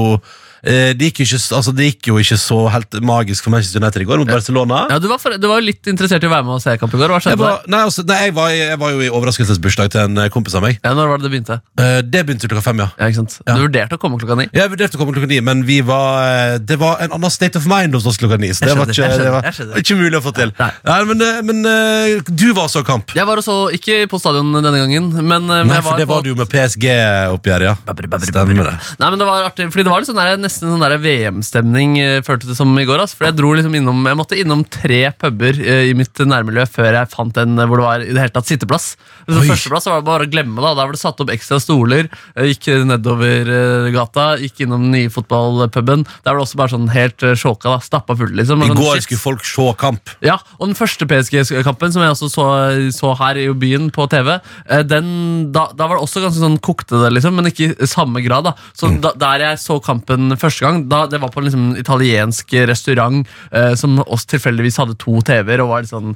det gikk, ikke, altså, det gikk jo ikke så helt magisk for Manchester United i går mot Barcelona. Ja, du, var for, du var jo litt interessert i å være med og se kamp i går. Hva Jeg var, der? nei, altså, nei, jeg, var, jeg var jo i overraskelsesbursdag til en eh, kompis av meg. Ja, når var det det begynte? Eh, det begynte klokka fem, ja. Ja, ikke sant? Ja. Du vurderte å komme klokka ni? Jeg vurderte å komme klokka ni, men vi var, eh, det var en annen state of mind hos oss klokka ni. Så det var ikke, skjønner, det var, ikke mulig å få til. Nei. Nei, men eh, men eh, du var så kamp. Jeg var også ikke på stadion denne gangen, men, eh, men Nei, for det på- var du jo med PSG-oppgjøret, ja. Stemmer det. Nei, men det var artig, fordi det var litt sånn der, nesten sånn VM-stemning, følte det som i går. ass. For jeg dro liksom innom, jeg måtte innom tre puber eh, i mitt nærmiljø før jeg fant en eh, hvor det var i det hele tatt sitteplass. Så Oi. Førsteplass var det bare å glemme. Da Der var det satt opp ekstra stoler. Jeg gikk nedover eh, gata, gikk innom den nye fotballpuben. Der var det også bare sånn helt sjåka. da, Stappa full, liksom. I sånn, går skulle folk se kamp. Ja, og den første PSG-kampen som jeg også så, så her i byen på TV, eh, den, da, da var det også ganske sånn kokte det, liksom, men ikke i samme grad. da. Så Mm. da, Der jeg så kampen første gang, da, det var på en liksom, italiensk restaurant eh, som oss tilfeldigvis hadde to TV-er og var sånn,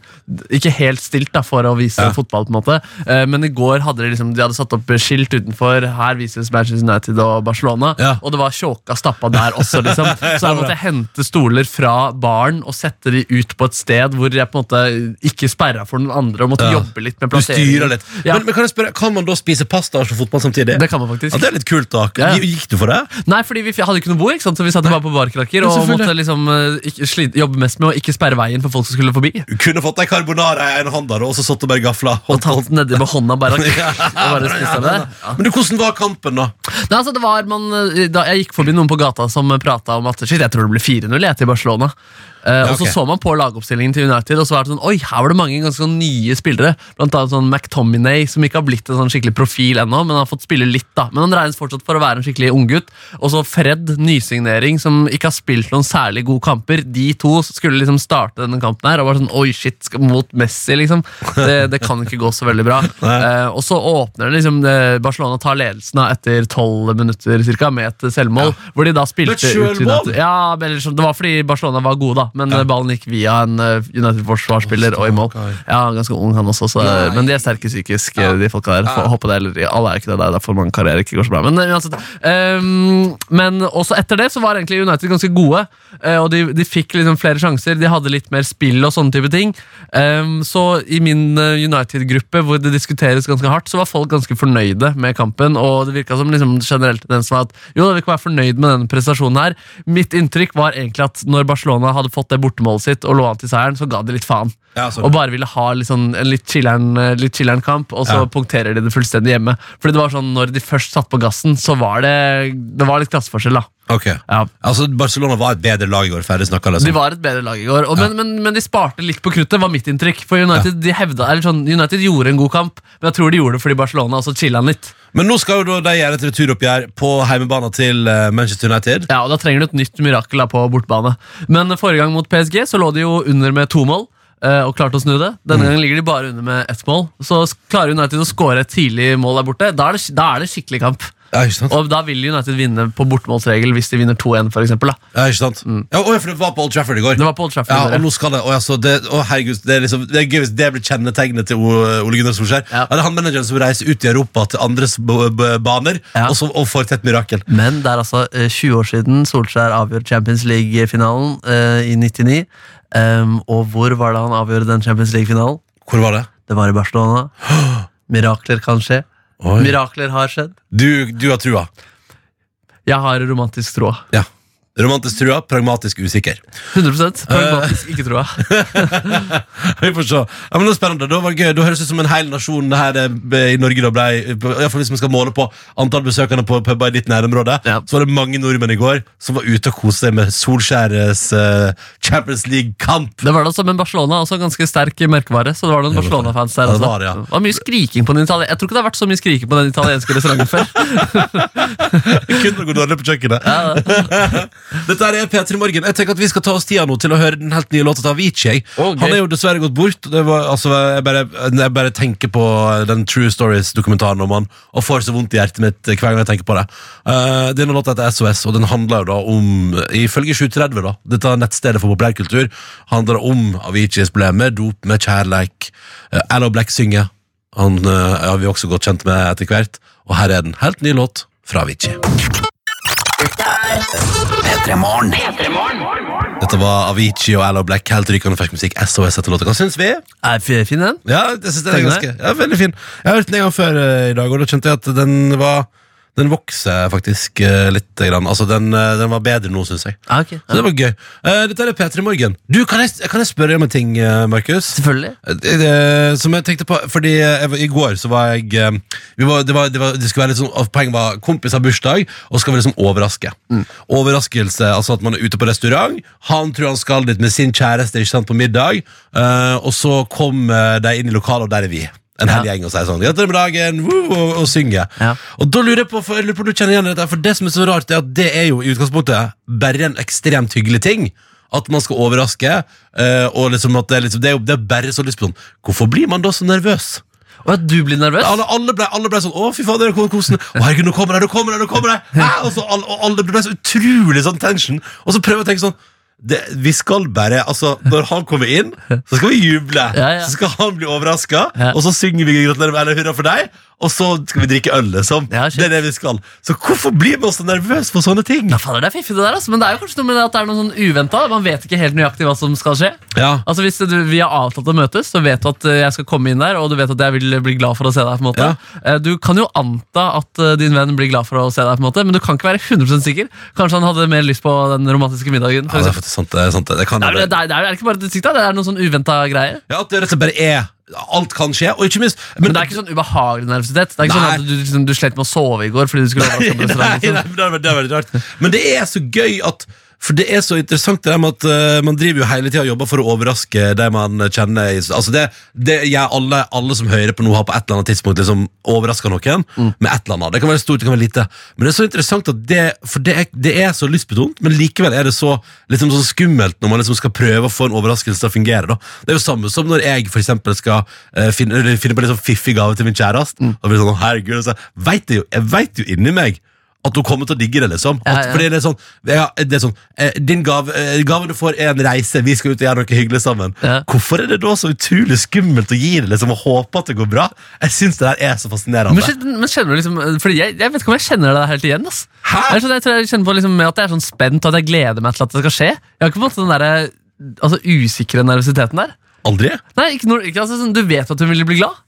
ikke helt stilt da, for å vise Ja. fotball. på en måte. Eh, men i går hadde de, liksom, de hadde satt opp skilt utenfor. Her vises Manchester United og Barcelona. Ja. Og det var tjåka stappa der også, liksom. Så jeg måtte hente stoler fra baren og sette de ut på et sted hvor jeg på en måte ikke sperra for noen andre og måtte Ja. jobbe litt med plassering plasseringen. litt. Men, men kan jeg spørre, kan man da spise pasta og fotball samtidig? det kan man faktisk. Det er litt kult, da. Gikk du for det? Nei, fordi vi hadde ikke noe bord, ikke sant? så vi satt bare på barkrakker og måtte liksom eh, ikke sli- jobbe mest med å ikke sperre veien for folk som skulle forbi. Du kunne fått deg carbonara i en hånd der, og så satt du bare gafla. Og tatt nedi med hånda bare, og bare spist av det. Ja. Men du, hvordan var kampen, da? Nei, altså det var man, eh, da Jeg gikk forbi noen på gata som prata om at shit, jeg tror det blir 4-0 jeg, til Barcelona. Eh, Ja, Og så så man på lagoppstillingen til United, og så var det sånn Oi, her var det mange ganske sånn nye spillere. Blant annet sånn McTominay, som ikke har blitt en sånn skikkelig profil ennå, men han har fått spille litt, da. Men han regnes fortsatt for å være en skikkelig unggutt. Og så Fred, nysignering, som ikke har spilt noen særlig gode kamper. De to skulle liksom starte denne kampen her, og var sånn Oi, shit, mot Messi, liksom. Det, det kan ikke gå så veldig bra. Eh, og så åpner det liksom det, Barcelona tar ledelsen da, etter tolv minutter cirka, med et selvmål, hvor de da spilte ut United. Ja, sånn, Det var fordi Barcelona var gode, da, men Ja. eh, ballen gikk via en eh, United-forsvarsspiller og i mål. Ja, Ganske ung, han også, så, men de er sterke psykisk, ja. de folka der. Får Ja. håpe det, eller alle er ikke det, det er derfor mange karrierer ikke går så bra. Men eh, uansett Um, Men også etter det så var egentlig United ganske gode, eh, og de, de fikk liksom flere sjanser. De hadde litt mer spill og sånne type ting. Um, så i min eh, United-gruppe, hvor det diskuteres ganske hardt, så var folk ganske fornøyde med kampen, og det virka som liksom generelt som var at jo, vi kan være fornøyd med denne prestasjonen her. Mitt inntrykk var egentlig at når Barcelona hadde fått det bortemålet sitt og lå an til seieren, så ga de litt faen. Ja. Og bare ville ha litt sånn, en eh, litt chiller'n kamp, og så Ja. punkterer de det fullstendig hjemme. Fordi det var sånn, Når de først satte på gassen, så var det Det var litt klasseforskjell. da Ok. ja. Altså, Barcelona var et bedre lag i går. Ferdig snakka, liksom. De var et bedre lag i går, og, men, men, men de sparte litt på kruttet, var mitt inntrykk. For United de hevda, eller sånn, United gjorde en god kamp, men jeg tror de gjorde det fordi Barcelona også chilla litt. Men nå skal jo da de gjøre et returoppgjør på heimebanen til eh, Manchester United. Ja, og Da trenger du et nytt mirakel da på bortbane. Men forrige gang mot PSG så lå de jo under med to mål. eh, og klarte å snu det. Denne gangen ligger de bare under med ett mål. Så s- klarer United å skåre et tidlig mål der borte. Da er det, da er det skikkelig kamp. Ja, ikke sant? Og da vil United vinne på bortemålsregel hvis de vinner 2-1, for eksempel, da. Ja, ikke sant? Ja, å, for det var på Old Trafford i går. Det var på Old Trafford. Ja, og nå skal det, å, ja, så det, å herregud, det er, liksom, det er gøy hvis det blir kjennetegnet til Ole Gunnar Solskjær. Ja. Det er han manageren som reiser ut i Europa til andres baner, og, så, og får til et mirakel. Men det er altså eh, 20 år siden Solskjær avgjør Champions League-finalen eh, i 99. Um, og hvor var det han avgjorde den Champions League-finalen? Hvor var det? Det var i Barcelona. Mirakler kan skje. Oi. Mirakler har skjedd. Du, du har trua. Jeg har romantisk tråd. Ja. Romantisk trua, pragmatisk usikker. 100% Pragmatisk ikke trua. Vi får se. Ja, men det er spennende. Det var gøy. Det høres ut som en hel nasjon det her eh, i Norge da ble, i hvert fall hvis man skal måle på antall besøkende på puber i ditt nærområde, Ja. så var det mange nordmenn i går som var ute og koste seg med Solskjæres uh, Champions League-kamp. Det var da som en Barcelona også en ganske sterk merkevare. Så det var noen Barcelona-fans der Ja, det var ja. Det var mye skriking på den italien... Jeg tror ikke det har vært så mye skriking på den italienske restauranten før. Kunne gå dårlig på kjøkkenet. Dette er P3 Morgen. Jeg tenker at Vi skal ta oss tida nå til å høre den helt nye låta til Avicii. Okay. Han er jo dessverre gått bort. Det var, altså, jeg, bare, jeg bare tenker på den True Stories-dokumentaren om han og får så vondt i hjertet mitt hver gang jeg tenker på det. Uh, denne låta heter SOS, og den handler jo da om Ifølge 730, da, dette nettstedet for populærkultur, handler det om Aviciis problemer, dop med kjærleik. Uh, Allo Black synger. Han uh, har vi også godt kjent med etter hvert. Og her er den helt ny låt fra Avicii. P3 Morgen. Dette var Avicii og Allo Black. Helt rykende fersk musikk. SOS etter låta. Hva syns vi? Er fin den? Ja, jeg synes den er ganske ja, veldig fin. Jeg har hørt den en gang før eh, i dag, og da kjente jeg at den var Den vokser faktisk uh, litt. Grann. Altså, den, uh, den var bedre nå, syns jeg. Ah, okay. Så det var gøy. Uh, dette er P3 Morgen. Du, kan jeg, kan jeg spørre om en ting, eh, Markus? Selvfølgelig. Eh, Som jeg tenkte på Fordi eh, jeg, i går så var jeg eh, vi var, det, var, det, var, det skulle være litt sånn Poenget var kompis har bursdag, og skal vi liksom overraske. Overraskelse, altså at man er ute på restaurant. Han tror han skal dit med sin kjæreste ikke sant, på middag, eh, og så kommer de inn i lokalet, og der er vi. En hel gjeng og sier sånn Gratulerer med dagen! Woo, og, og synger. Ja. Og da lurer jeg på, for jeg lurer på om du kjenner igjen dette, for det som er så rart, er at det er jo i utgangspunktet bare en ekstremt hyggelig ting. At man skal overraske. eh, og liksom at det, er liksom, det er jo det er bare så lyst på sånn Hvorfor blir man da så nervøs? Og at du blir nervøs? Alle, alle, ble, alle ble sånn Å, fy fader, hvor kosende. Å, herregud, nå kommer det, nå kommer det! nå kommer det Hæ? Og, så, alle, og alle ble så utrolig sånn tension. Og så prøver jeg å tenke sånn det, vi skal bare, altså Når han kommer inn, så skal vi juble. Ja, ja. Så skal han bli overraska, Ja. og så synger vi 'Gratulerer med eller hurra for deg', og så skal vi drikke øl. liksom Ja, shit. Det er det vi skal. Så hvorfor blir man så nervøs for sånne ting? Ja, faen, det er fiffig det der, altså. Men det er jo kanskje noe med at det er noe sånn uventa. Man vet ikke helt nøyaktig hva som skal skje. Ja, Altså Hvis du, vi har avtalt å møtes, så vet du at eh, jeg skal komme inn der, og du vet at jeg vil bli glad for å se deg. på en måte Ja. Eh, Du kan jo anta at eh, din venn blir glad for å se deg, på en måte men du kan ikke være 100 sikker. Kanskje han hadde mer lyst på den romantiske middagen. Ja det er faktisk sant. Det er, sant det. Kan det, er, det. det, er, det er ikke bare et sikt, det er noen sånn uventa greier. Ja, At det rett og slett bare er Alt kan skje, og ikke minst Men det er ikke sånn ubehagelig nervøsitet. Det er ikke Nei. sånn at du, liksom, du slet med å sove i går fordi du skulle overraske på nei, restaurant. nei, Liksom. men det er veldig rart. Men det er så gøy at For det er så interessant det der med at eh, man driver jo hele tida og jobber for å overraske de man kjenner. Altså det, det jeg, alle, alle som hører på noe, har på et eller annet tidspunkt liksom overraska noen med et eller annet. Det kan være stort, det kan være lite. Men det er så interessant at det For det er, det er så lystbetont, men likevel er det så liksom så skummelt når man liksom skal prøve å få en overraskelse til å fungere. da Det er jo samme som når jeg for eksempel skal eh, finne, finne på en sånn fiffig gave til min kjæreste. Og blir sånn, herregud, så, vet jeg, jo, jeg vet jo inni meg at hun kommer til å digge det, liksom. Ja, At, ja. Fordi det er sånn, ja, det er sånn eh, Din gave, eh, gaven du får, er en reise. Vi skal ut og gjøre noe hyggelig sammen. Ja. Hvorfor er det da så utrolig skummelt å gi det liksom, og håpe at det går bra? Jeg syns det der er så fascinerende. Men, men kjenner du liksom Fordi jeg, jeg vet ikke om jeg kjenner det helt igjen. ass Hæ? Jeg, tror jeg, tror jeg kjenner på liksom at jeg er sånn spent og at jeg gleder meg til at det skal skje. Jeg har ikke på en måte den der, altså, usikre nervøsiteten der. Aldri? Nei, ikke ikke, altså, sånn, Du vet at hun vil bli glad.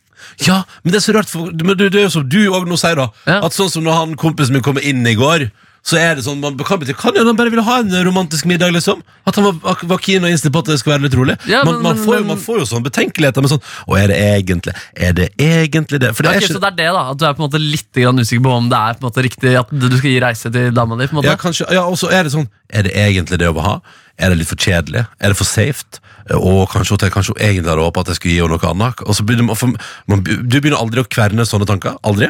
Ja, men det er så rart, for, men det, det er jo som du òg nå sier, da. Ja. At sånn som når han kompisen min kommer inn i går, så er det sånn man kan, kan jo han bare ville ha en romantisk middag, liksom. At han var, var keen og innstilt på at det skulle være litt rolig. Ja, man, men- man, men- får jo, man får jo sånn betenkeligheter med sånn Og er det egentlig Er det egentlig det? For det Ok, er så det er det da At du er på en måte litt grann usikker på om det er på en måte riktig at du skal gi reise til dama di. på en måte Ja, kanskje, ja, og så er det sånn Er det egentlig det å ha? Er det litt for kjedelig? Er det for safe? Og kanskje at jeg kanskje hun egentlig hadde håpet at jeg skulle gi henne noe annet? Og så begynner man, for, man, du begynner aldri å kverne sånne tanker? Aldri?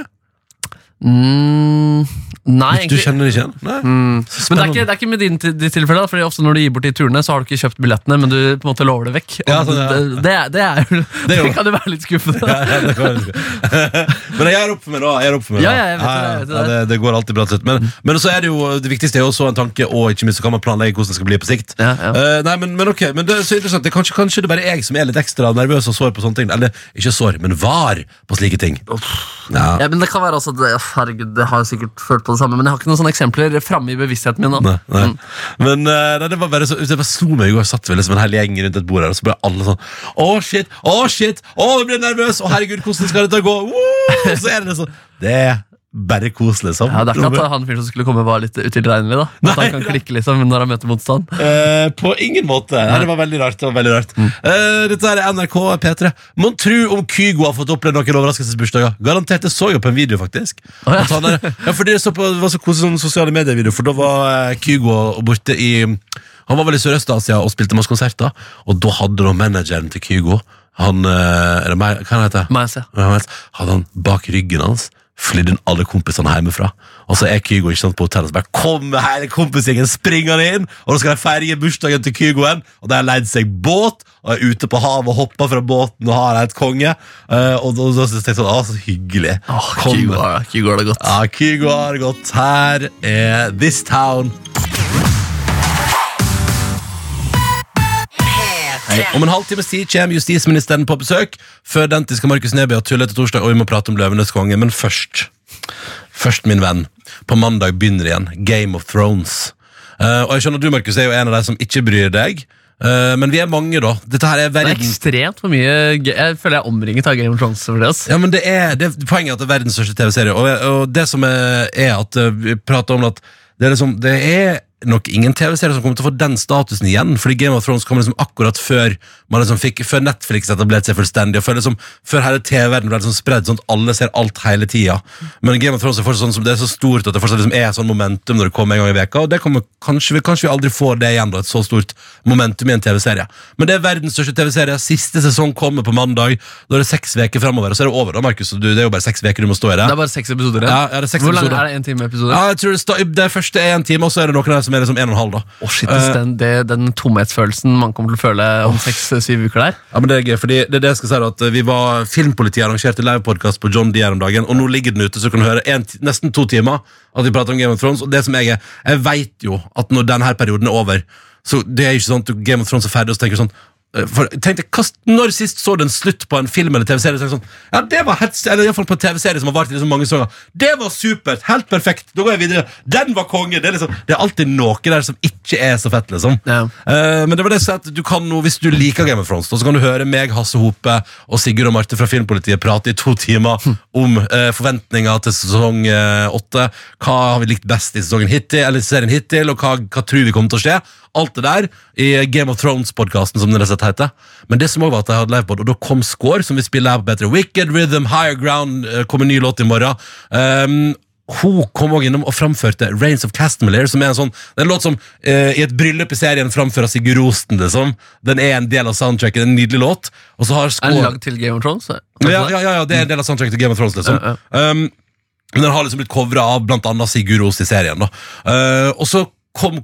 Mm, nei, Du egentlig kjenner ikke igjen? Mm. Men det er, ikke, det er ikke med din ditt tilfelle, fordi ofte når du gir bort de turene, så har du ikke kjøpt billettene, men du på en måte lover det vekk. Ja, sånn, ja. det, det, er- det er jo Det er jo- kan jo være litt skuffende. Ja, det men jeg gjør opp for meg, da. Jeg gjør opp for meg, da. Det, det. Det, det går alltid bra til slutt. Men, men så er det jo det viktigste er jo også en tanke, og ikke minst så kan man planlegge hvordan det skal bli på sikt. Eh, nei, men, men ok, men det er så interessant det er kanskje, kanskje det bare er jeg som er litt ekstra nervøs og sår på sånne ting. Eller ikke sår, men var på slike ting. Ja. Ja, men det kan være at det, Herregud, det har jeg sikkert følt på det samme, men jeg har ikke noen sånne eksempler framme i bevisstheten min. Nei, nei. Mm. Men eh, nei, det var bare så Det var slo meg i går. Satt vi liksom en hel gjeng rundt et bord her, og så ble alle sånn Å, shit! Å, shit! Å, jeg blir nervøs! Å, herregud, hvordan skal dette gå? Woo! Så er det sånn Det bare kos, liksom. Ja, det er ikke at han fyren som skulle komme, var litt utilregnelig. da At Nei, han kan klikke liksom når han møter motstand. Uh, på ingen måte. Nei, det var veldig rart. Det var veldig rart. Mm. Uh, dette er NRK P3. Mon tru om Kygo har fått opplevd noen overraskelsesbursdager? Garantert. Det så jeg på en video, faktisk. Oh, ja. Er, ja, fordi det, så på, det var så koselig sånn sosiale medier-video, for da var eh, Kygo borte i Han var vel i Sørøst-Asia og spilte masse konserter, og da hadde da manageren til Kygo han, er det Hva heter han? Hadde han bak ryggen hans flydd inn alle kompisene hjemmefra. Og så er Kygo ikke sant, på hotellet så bare kommer hele kompisgjengen springende inn, og da skal de feire bursdagen til Kygoen. Og de har leid seg båt og er ute på havet og hopper fra båten og har et konge. Eh, og da syns jeg sånn, å, så hyggelig. Kom. Kygo Kygo har det godt. Ja, Kygo har det godt. Her er This Town. Om en halvtimes tid kommer justisministeren på besøk. Før den tid skal Markus Neby ha tullete torsdag, og vi må prate om Løvenes konge. Men først, først min venn, på mandag begynner igjen Game of Thrones. Uh, og jeg skjønner at du, Markus, er jo en av de som ikke bryr deg. Eh, men vi er mange, da. Dette her er Det er ekstremt for mye. Jeg føler jeg er omringet av Game of Thrones. For det, ass. ja, men det er, det, Poenget er at det er verdens største TV-serie. Og, og det som er, er at eh, vi prater om at det er, liksom, det er nok ingen TV-serie som kommer til å få den statusen igjen. Fordi Game of Thrones kom liksom akkurat før man liksom fikk, Før Netflix etablerte seg fullstendig. Og før, liksom, før hele TV-verdenen ble liksom spredd sånn at alle ser alt hele tida. Men Game of Thrones er fortsatt sånn som det er så stort at det fortsatt liksom er sånn momentum når det kommer en gang i veka Og det kommer, kanskje, vi, kanskje vi aldri får det igjen, da, et så stort momentum i en TV-serie. Men det er verdens største TV-serie. Siste sesong kommer på mandag. Da er det seks uker framover, og så er det over. da, Markus. Du, det er jo bare seks uker du må stå i det. Det er bare seks episoder igjen. Ja, ja, Hvor lang er det? En time episode? Ja, jeg tror det, det første er en time, og så er det noen der som er liksom en og en halv. da Oh, shit, Eh, den, det, den tomhetsfølelsen man kommer til å føle om seks-syv uker der. Ja, men Det er gøy, fordi det er det jeg skal si da, at vi var Filmpolitiet arrangerte livepodkast på John D her om dagen, og nå ligger den ute, så kan du høre en, nesten to timer at vi prater om Game of Thrones. Og det som Jeg er, jeg vet jo at når denne perioden er over, så det er ikke sånn at Game of Thrones er ferdig, og så tenker du sånn eh, for, tenkte, hva, Når sist så du en slutt på en film eller TV-serie? Sånn, ja, det var helt, eller i hvert fall på en TV-serie som har vart i liksom mange sesonger. Det var supert! Helt perfekt! Da går jeg videre. Den var konge! Det er, liksom, det er alltid noe der som ikke er så fett, liksom. Ja. Uh, men det var det jeg at du kan nå, hvis du liker Game of Thrones, så kan du høre meg, Hasse Hope og Sigurd og Marte fra Filmpolitiet prate i to timer om uh, forventninger til sesong åtte. Uh, Hva har vi likt best i sesongen hittil, eller serien hittil, og hva, hva tror vi kommer til å skje. Alt det der i Game of Thrones-podkasten, som den slett heter. Men det som også var at jeg hadde livepod, og da kom Score, som vi spiller her på bedre. Wicked Rhythm, Higher Ground, eh, kommer ny låt i morgen. Um, hun kom også innom og framførte Rains of Castamelier, som er en sånn Det er en låt som eh, i et bryllup i serien framfører Sigurd Rosten, liksom. Den er en del av soundtracket, en nydelig låt. Og så har Er den Score lagd til Game of Thrones? ja, ja, ja, ja, det er en del av soundtracket til Game of Thrones, liksom. Ja, Um, men den har liksom blitt covra av annet Sigurd Ros i serien. da uh, Og så kom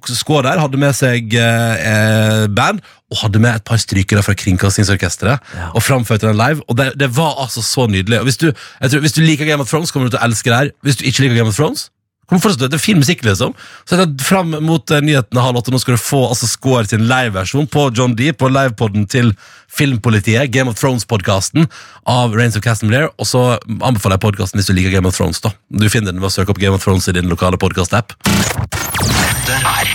der, hadde med seg eh, eh, band, og hadde med et par strykere fra Kringkastingsorkesteret. Og framførte den live, og det, det var altså så nydelig. Og hvis du, tror, hvis du liker Game of Thrones, kommer du til å elske det her. Hvis du ikke liker Game of Thrones, kommer fortsatt til Det er fin musikk, liksom. Så er det fram mot eh, nyhetene halv åtte. Nå skal du få altså Skår sin liveversjon på John D, på livepoden til Filmpolitiet, Game of Thrones-podkasten av Rains of Castamere. Og så anbefaler jeg podkasten hvis du liker Game of Thrones. da Du finner den ved å søke opp Game of Thrones i din lokale podkast-app. Dette er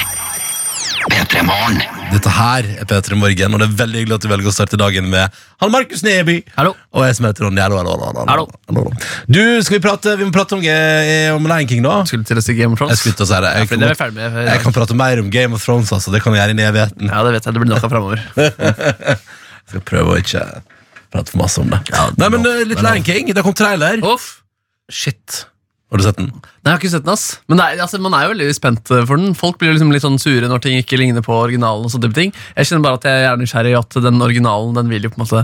P3 Morgen. Dette her er P3 Morgen, og det er veldig hyggelig at du velger å starte dagen med han Markus Neby. Hallo. Og jeg som heter Ronny. Hallo, hallo, hallo, Hallo. hallo. Du, skal vi prate Vi må prate om, eh, om Lion King, da. Skulle til å si Game of Thrones. Jeg skulle til å si det. Ja, Jeg, fordi det er vi ferdig med. jeg kan prate mer om Game of Thrones, altså. Det kan jeg gjøre inn i evigheten. Ja, det vet jeg. Det blir noe fremover framover. Jeg skal prøve å ikke prate for masse om det. Nei, men eh, litt Lion King. Det kom trailer. Uff. Shit. Har du sett den? Nei, jeg har ikke sett den, ass. Men det er, altså, man er jo veldig spent eh, for den. Folk blir liksom litt sånn sure når ting ikke ligner på originalen. og sånne type ting. Jeg kjenner bare at jeg er nysgjerrig at den originalen den vil jo på en måte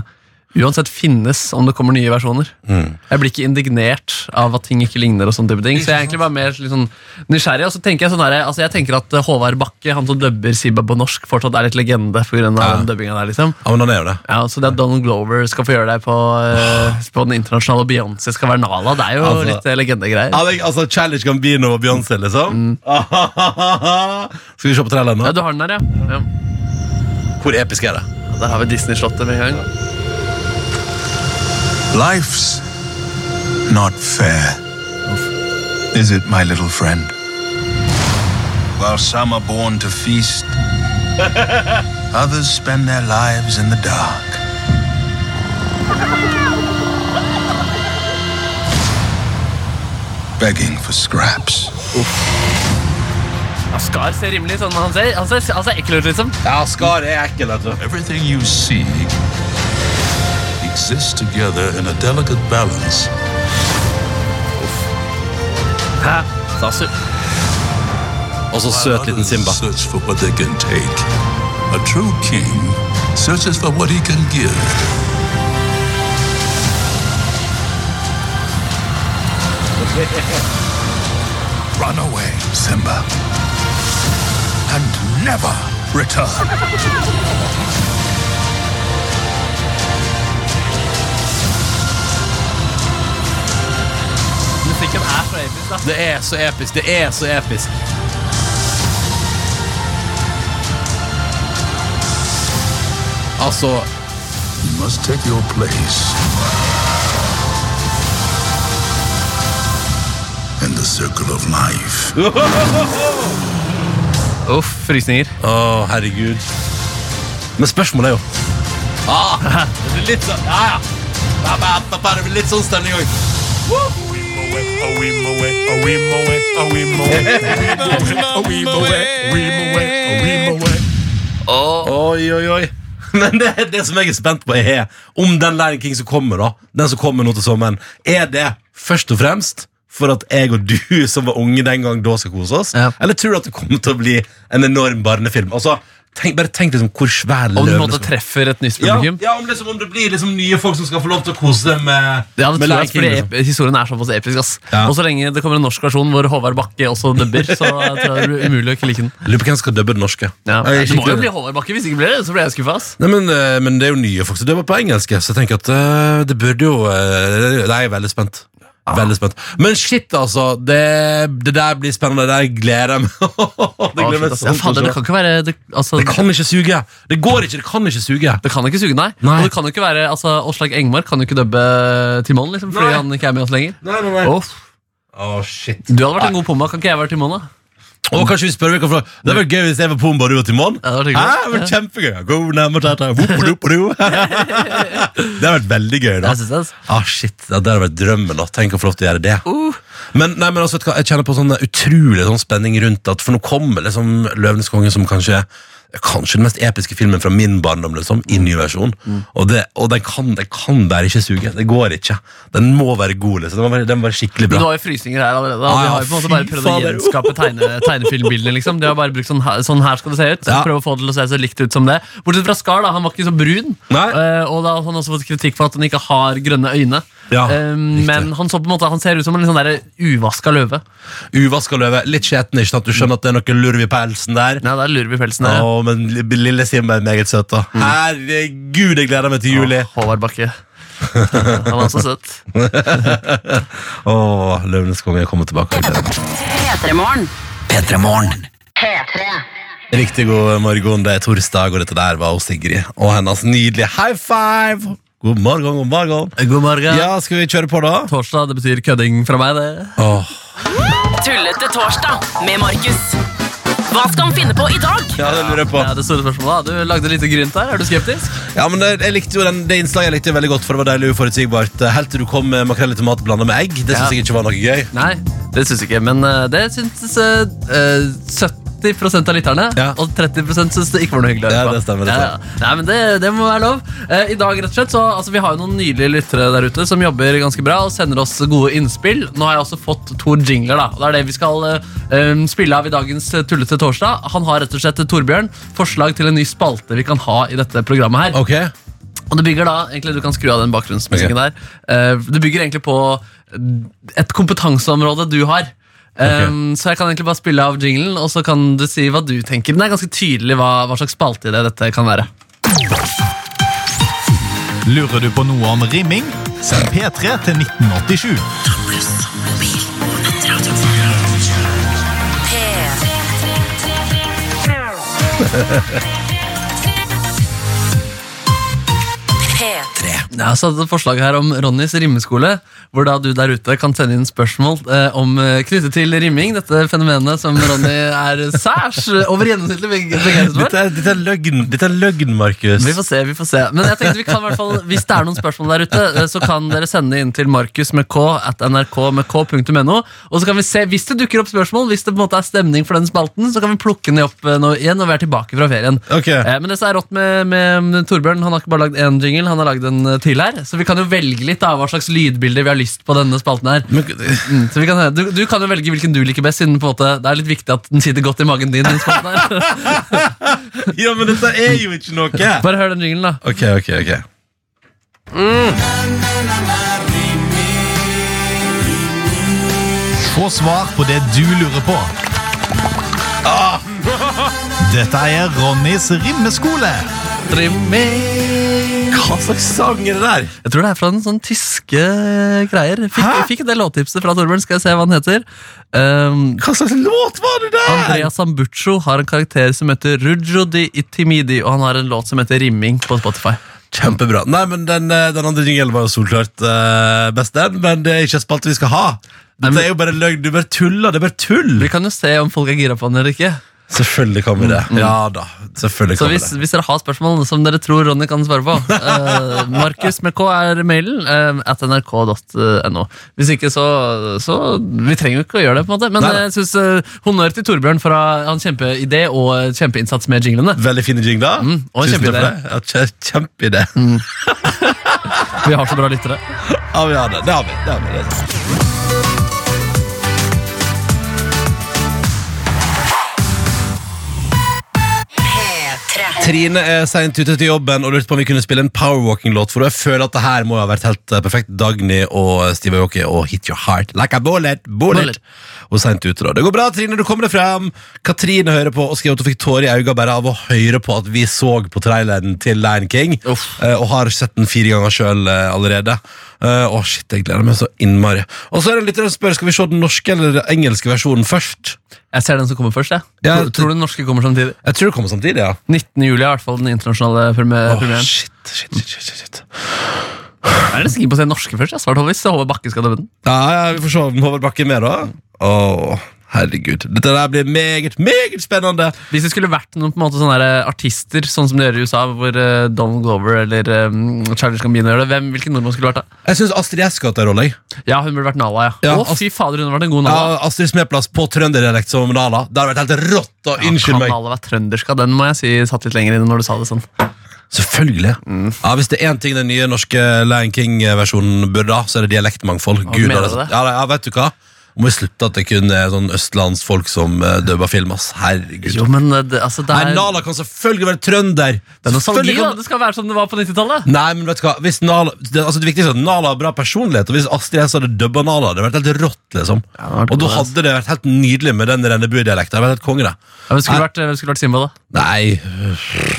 uansett finnes om det kommer nye versjoner. Jeg blir ikke indignert av at ting ikke ligner. og sånn type ting Så jeg er egentlig bare mer litt sånn nysgjerrig. Og så tenker jeg sånn her, altså jeg tenker at Håvard Bakke, han som dubber Siba på norsk, fortsatt er litt legende pga. Ja. den der. liksom Ja, men han er jo det. ja, Så det at Donald Glover skal få gjøre det på, uh, på den internasjonale Beyoncé skal være Nala, det er jo Altså- litt eh, legendegreier. Altså Challenge Gambino og Beyoncé, liksom. Skal vi se på traileren Ja, du har den der, ja. ja. Hvor episk er det? Der har vi Disney-slottet med en gang. Life's not fair. Is it, my little friend? While some are born to feast, others spend their lives in the dark. Begging for scraps. Ja, Skar ser rimelig sånn Han ser, han ser, han ser ekkel ut, liksom. Ja, Skar er ekkel, vet. Everything you see exists together in a delicate balance. Hæ? Sasu. Og så While søt liten others Simba. Search for what they can take. A true king searches for what he can give. Run away, Simba. And never return. Musikken er så episk, da. Det er så episk. Det er så episk. Altså You must take your place. In the circle of life. Uff, frysninger. Å, herregud. Men spørsmålet er jo ah, Det blir litt sånn Ja, ja. Det blir litt sånn stemning òg. Oi, oi, oi. Men det, det som jeg er spent på, er om den Lion King som kommer, da Den som kommer nå til sommeren, er det først og fremst for at jeg og du som var unge den gang, da skal kose oss? Ja. Eller tror du at det kommer til å bli en enorm barnefilm? Altså, tenk, Bare tenk liksom hvor svær Om du på en måte treffer et nytt ja, publikum. ja, om, liksom, om det blir liksom nye folk som skal få lov til å kose seg med, Ja, det med tror jeg, fordi Liksom. ep- Historien er såpass episk. ass Ja. Og så lenge det kommer en norsk versjon hvor Håvard Bakke også dubber, så tror jeg det blir umulig å ikke like den. Lurer på hvem som skal dubbe den norske. Ja. Jeg er Det må jo bli Håvard Bakke, hvis ikke blir det, så blir jeg skuffa. ass. Nei, men, eh, men det er jo nye folk som dubber på engelsk, så jeg tenker at eh, det burde jo uh, Jeg er veldig spent. Veldig spent. Men shit, altså. Det, det der blir spennende. Det der gleder jeg meg Det gleder jeg meg Ja, sånn fader, det kan ikke være det, altså, Det kan ikke suge. Det går ikke. Det kan ikke suge. det kan ikke suge, nei. Nei. Og det kan jo ikke være, altså, Åslag Engmark kan jo ikke dubbe Timon, liksom, fordi Nei. han ikke er med oss lenger. Nei, nei, nei. Åh, Å, shit. du hadde vært en god pomma, kan ikke jeg være Timon, da? Og kanskje vi spør hvilken fra Det hadde vært gøy hvis jeg var Pumba og du var Timon. Ja, det hadde vært kjempegøy. Go, nærmere, tata, whoop-a-doop-a-doo. Det hadde vært veldig gøy, da. Jeg synes det, ass. Ah, shit, ja, Det hadde vært drømmen. da Tenk å få lov til å gjøre det. Uh. Men, nei, men altså, vet du hva, jeg kjenner på sånn utrolig sånn spenning rundt at For nå kommer liksom Løvenes konge, som kanskje Kanskje den mest episke filmen fra min barndom, liksom, i ny versjon. Og, det, og den, kan, den kan bare ikke suge. Det går ikke. Den må være god. liksom Den må være, den må være skikkelig Men du har jo frysninger her allerede. Ah, ja, vi har jo på en måte bare prøvd å gjenskape tegne, tegnefilmbildene. liksom De har bare brukt sånn sånn her skal det se ut. Ja. Prøve å få det til å se så likt ut som det. Bortsett fra Skar, da. Han var ikke så brun. Eh, og da har han også fått kritikk for at han ikke har grønne øyne. Ja, um, men han, så på en måte, han ser ut som en sånn uvaska løve. Uvaska løve. Litt skjeten, ikke sant? Du skjønner at det er noe lurv i pelsen der. Ja, er lurv i pelsen der. Åh, men lille Simba er meget søt, da. Herregud, jeg gleder meg til juli. Åh, Håvard Bakke. han er så søt. Å, Løvenes konge er kommet tilbake. Jeg gleder meg. P3morgen. P3 Morgen. P3. Riktig god morgen, det er torsdag, og dette der var Sigrid. Og hennes nydelige high five! God morgen, god morgen. God morgen. Ja, skal vi kjøre på, da? Torsdag, det betyr kødding fra meg, det. Åh, Tullete torsdag med Markus. Hva skal han finne på i dag? ja, det lurer jeg på. Ja, det store spørsmålet da. Du lagde litt grynt der. Er du skeptisk? Ja, men det, jeg likte jo den, det innslaget jeg likte veldig godt, for det var deilig uforutsigbart. Helt til du kom med makrell i tomat blanda med egg. Det syns Ja. jeg ikke var noe gøy. Nei, det syns jeg ikke. Men eh, det syns uh, 70% av lytterne, Ja. og 30 syns det ikke var noe hyggelig. Ja, det stemmer, det Ja, ja. Nei, men det, det må være lov. Eh, I dag, rett og slett, så altså, Vi har jo noen nydelige lyttere der ute som jobber ganske bra og sender oss gode innspill. Nå har jeg også fått to jingler. da og Det er det vi skal eh, eh, spille av i dagens eh, Tullete torsdag. Han har rett og slett, Torbjørn, forslag til en ny spalte vi kan ha i dette programmet her. Ok, Og det bygger da, egentlig Du kan skru av den bakgrunnsmusikken der. Uh, det bygger egentlig på et kompetanseområde du har. Um, Så jeg kan egentlig bare spille av jinglen, og så kan du si hva du tenker. Den er ganske tydelig hva, hva slags det dette kan være. Lurer du på noe om rimming? Send P3 til 1987. Jeg har satt et forslag her om Ronnys rimmeskole, hvor da du der ute kan sende inn spørsmål eh, om eh, knyttet til rimming, dette fenomenet som Ronny er særs eh, over gjennomsnittlig beg- begeistret for. Dette er, dette er løgn, dette er løgn, Markus. Vi får se, vi får se. Men jeg tenkte vi kan i hvert fall, hvis det er noen spørsmål der ute, eh, så kan dere sende inn til Markus med k at nrk med k.no. Og så kan vi se, hvis det dukker opp spørsmål, hvis det på en måte er stemning for den spalten, så kan vi plukke den opp nå igjen når vi er tilbake fra ferien. Ok. Eh, Men det som er rått med, med Torbjørn, han har ikke bare lagd én jingle, han har lagd en eh, til her. Så vi kan jo velge litt av hva slags lydbilder vi har lyst på denne spalten her. Men, Mm, så vi kan, du, du kan jo velge hvilken du liker best, siden på en måte, det er litt viktig at den sitter godt i magen din. Den spalten her. ja, men dette er jo ikke noe! Bare hør den jinglen, da. Ok, ok, ok. Få svar på det du lurer på. Dette er Ronnys rimmeskole. Hva slags sang er det der? Jeg tror det er fra en sånn tyske greier. Fikk, Hæ? fikk en del låttipset fra Torbjørn. Skal jeg se hva han heter. Um, Hva slags låt var det der? Andrea Sambuccio har en karakter som heter Rujo di Itimidi, og han har en låt som heter Rimming på Spotify. Kjempebra. Nei, men Den, eh, den andre jingelen var jo solklart uh, best, den, men det er ikke en spalte vi skal ha. Det Dette er jo bare løgn. Du bare tuller. Det er bare tull. Vi kan jo se om folk er gira på den eller ikke. Selvfølgelig kan vi det. Ja da. Selvfølgelig Så kan vi hvis, det. hvis dere har spørsmål som dere tror Ronny kan svare på uh, Markus med K er mailen uh, at nrk.no. Hvis ikke, så, så Vi trenger jo ikke å gjøre det, på en måte men Nei, jeg synes uh, honnør til Torbjørn for uh, hans kjempeidé og kjempeinnsats med jinglene. Veldig fine jingler. Mm, og Tusen takk kjempeidé. for det. Ja, kje- Kjempeidé. Vi har så bra lyttere. Ja, vi har det. Det har vi. Det har vi. Det Trine er seint ute til jobben og lurte på om vi kunne spille en powerwalking-låt. For jeg føler at det her må ha vært helt eh, perfekt. Dagny og Steve Aoki og Hit Your Heart Like a bullet. bullet. Bullet. Og sent ute da. Det går bra, Trine. Du kommer deg frem. Katrine hører på og skriver at hun fikk tårer i øynene bare av å høre på at vi så på traileren til Lion King. Uff. eh, Og har sett den fire ganger sjøl allerede. Å, uh, oh shit, jeg gleder meg så innmari. Og så er det litt å spørre, Skal vi se den norske eller den engelske versjonen først. Jeg ser den som kommer først. jeg Ja, tror, tror du den norske kommer samtidig? Jeg tror det kommer samtidig, ja. 19. juli er i hvert fall den internasjonale premieren. Åh, premieren. shit, shit, shit, shit, shit. Jeg er nesten keen på å se den norske først. Jeg svart Håvis, Håvard Bakke skal dømme den. Ja, ja, vi får se om Håvard Bakke er med, da. Åh, herregud. Dette der blir meget, meget spennende. Hvis det skulle vært noen på en måte sånne der, eh, artister, sånn som de gjør i USA, hvor uh, Donald Glover eller um, Charlie Gambino gjør det, hvem, hvilken nordmann skulle vært det? Jeg syns Astrid S skulle hatt en rolle. Ja, hun burde vært Nala, ja. Ja, Å, fy fader, hun har vært en god Nala. Ja, Astrid Smeplass på trønderdialekt som Nala. Det hadde vært helt rått. og Unnskyld kan meg. Nala være trøndersk? Ja, Den må jeg si satt litt lenger inne når du sa det sånn. Selvfølgelig. Ja, Hvis det er én ting den nye norske Lion King-versjonen burde ha, så er det dialektmangfold. Gud, det du er- det? Ja, ja, vet du hva? Må vi slutte at det kun er sånn østlandsfolk som uh, dubber film, ass. Herregud. Jo, men eh, det, altså, det Nei, er, Nala kan selvfølgelig være trønder. det er nostalgi, da. Det skal være som det var på 90-tallet. Nei, men vet du hva? Hvis Nala, det, altså det viktigste er at Nala har bra personlighet, og hvis Astrid S hadde dubba Nala, det hadde vært helt rått, liksom. ja, og da hadde det vært helt nydelig med den Rennebu-dialekten. Helt konge. Ja, Hvem skulle vært, skulle vært Simba, da? Nei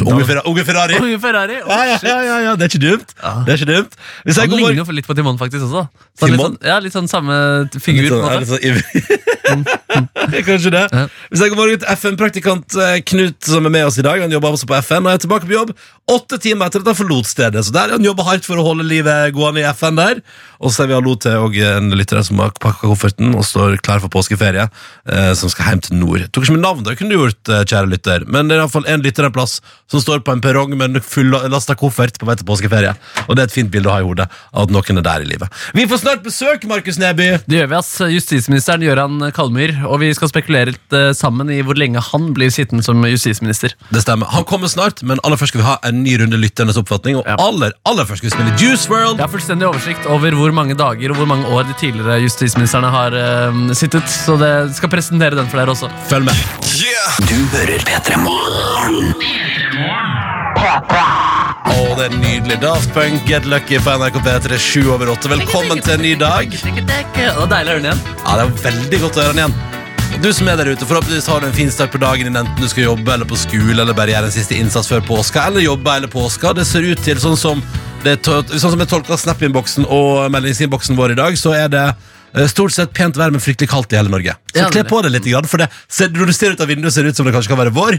Unge, Ferra Unge Ferrari. Unge Ferrari. Oh, Ja, ja, ja, det er ikke dumt. Det er ikke dumt. Han ligner jo litt på Timon, faktisk. også så litt, sånn, ja, litt sånn samme figur. Litt på sånn- sånn ivrig. Kanskje det. Hvis jeg går morgen til FN-praktikant eh, Knut, som er med oss i dag, han jobber også på FN, og er tilbake på jobb åtte timer etter at han forlot stedet. Så der han jobber hardt for å holde livet gående i FN der. Og så er vi hallo til og en lytter som har pakka kofferten og står klar for påskeferie, eh, som skal hjem til nord. Tok ikke med navn, det kunne du gjort, eh, kjære lytter, men det er iallfall en lytter en plass som står på en perrong med en fullasta koffert på vei til påskeferie. Og det er et fint bilde å ha i hodet av at noen er der i livet. Vi får snart besøk, Markus Neby. Det gjør vi, ass. Justisministeren Gøran Kalmyr. Og vi skal spekulere litt eh, sammen i hvor lenge han blir sittende som justisminister. Det stemmer. Han kommer snart, men aller først skal vi ha en ny runde lytternes oppfatning. Og Ja. aller, aller først skal vi spille Juice World. Jeg har fullstendig oversikt over hvor mange dager og hvor mange år de tidligere justisministrene har eh, sittet. Så det skal presentere den for dere også. Følg med. Du hører P3 Morgen. Å, det er nydelig. Daft Punk, Get Lucky på NRK P3, 7 over 8. Velkommen til en ny dag. Og deilig å høre den igjen. Ja, det er veldig godt å høre den igjen. Du som er der ute, forhåpentligvis har du en fin start på dagen din, enten du skal jobbe eller på skole, eller bare gjøre en siste innsats før påska, eller jobbe hele påska. Det ser ut til sånn som det, sånn som jeg tolker Snap-innboksen og meldingsinnboksen vår i dag, så er det stort sett pent vær, men fryktelig kaldt i hele Norge. Så kle på deg litt, for det, ser, når du ser ut av vinduet, ser det ut som det kanskje kan være vår.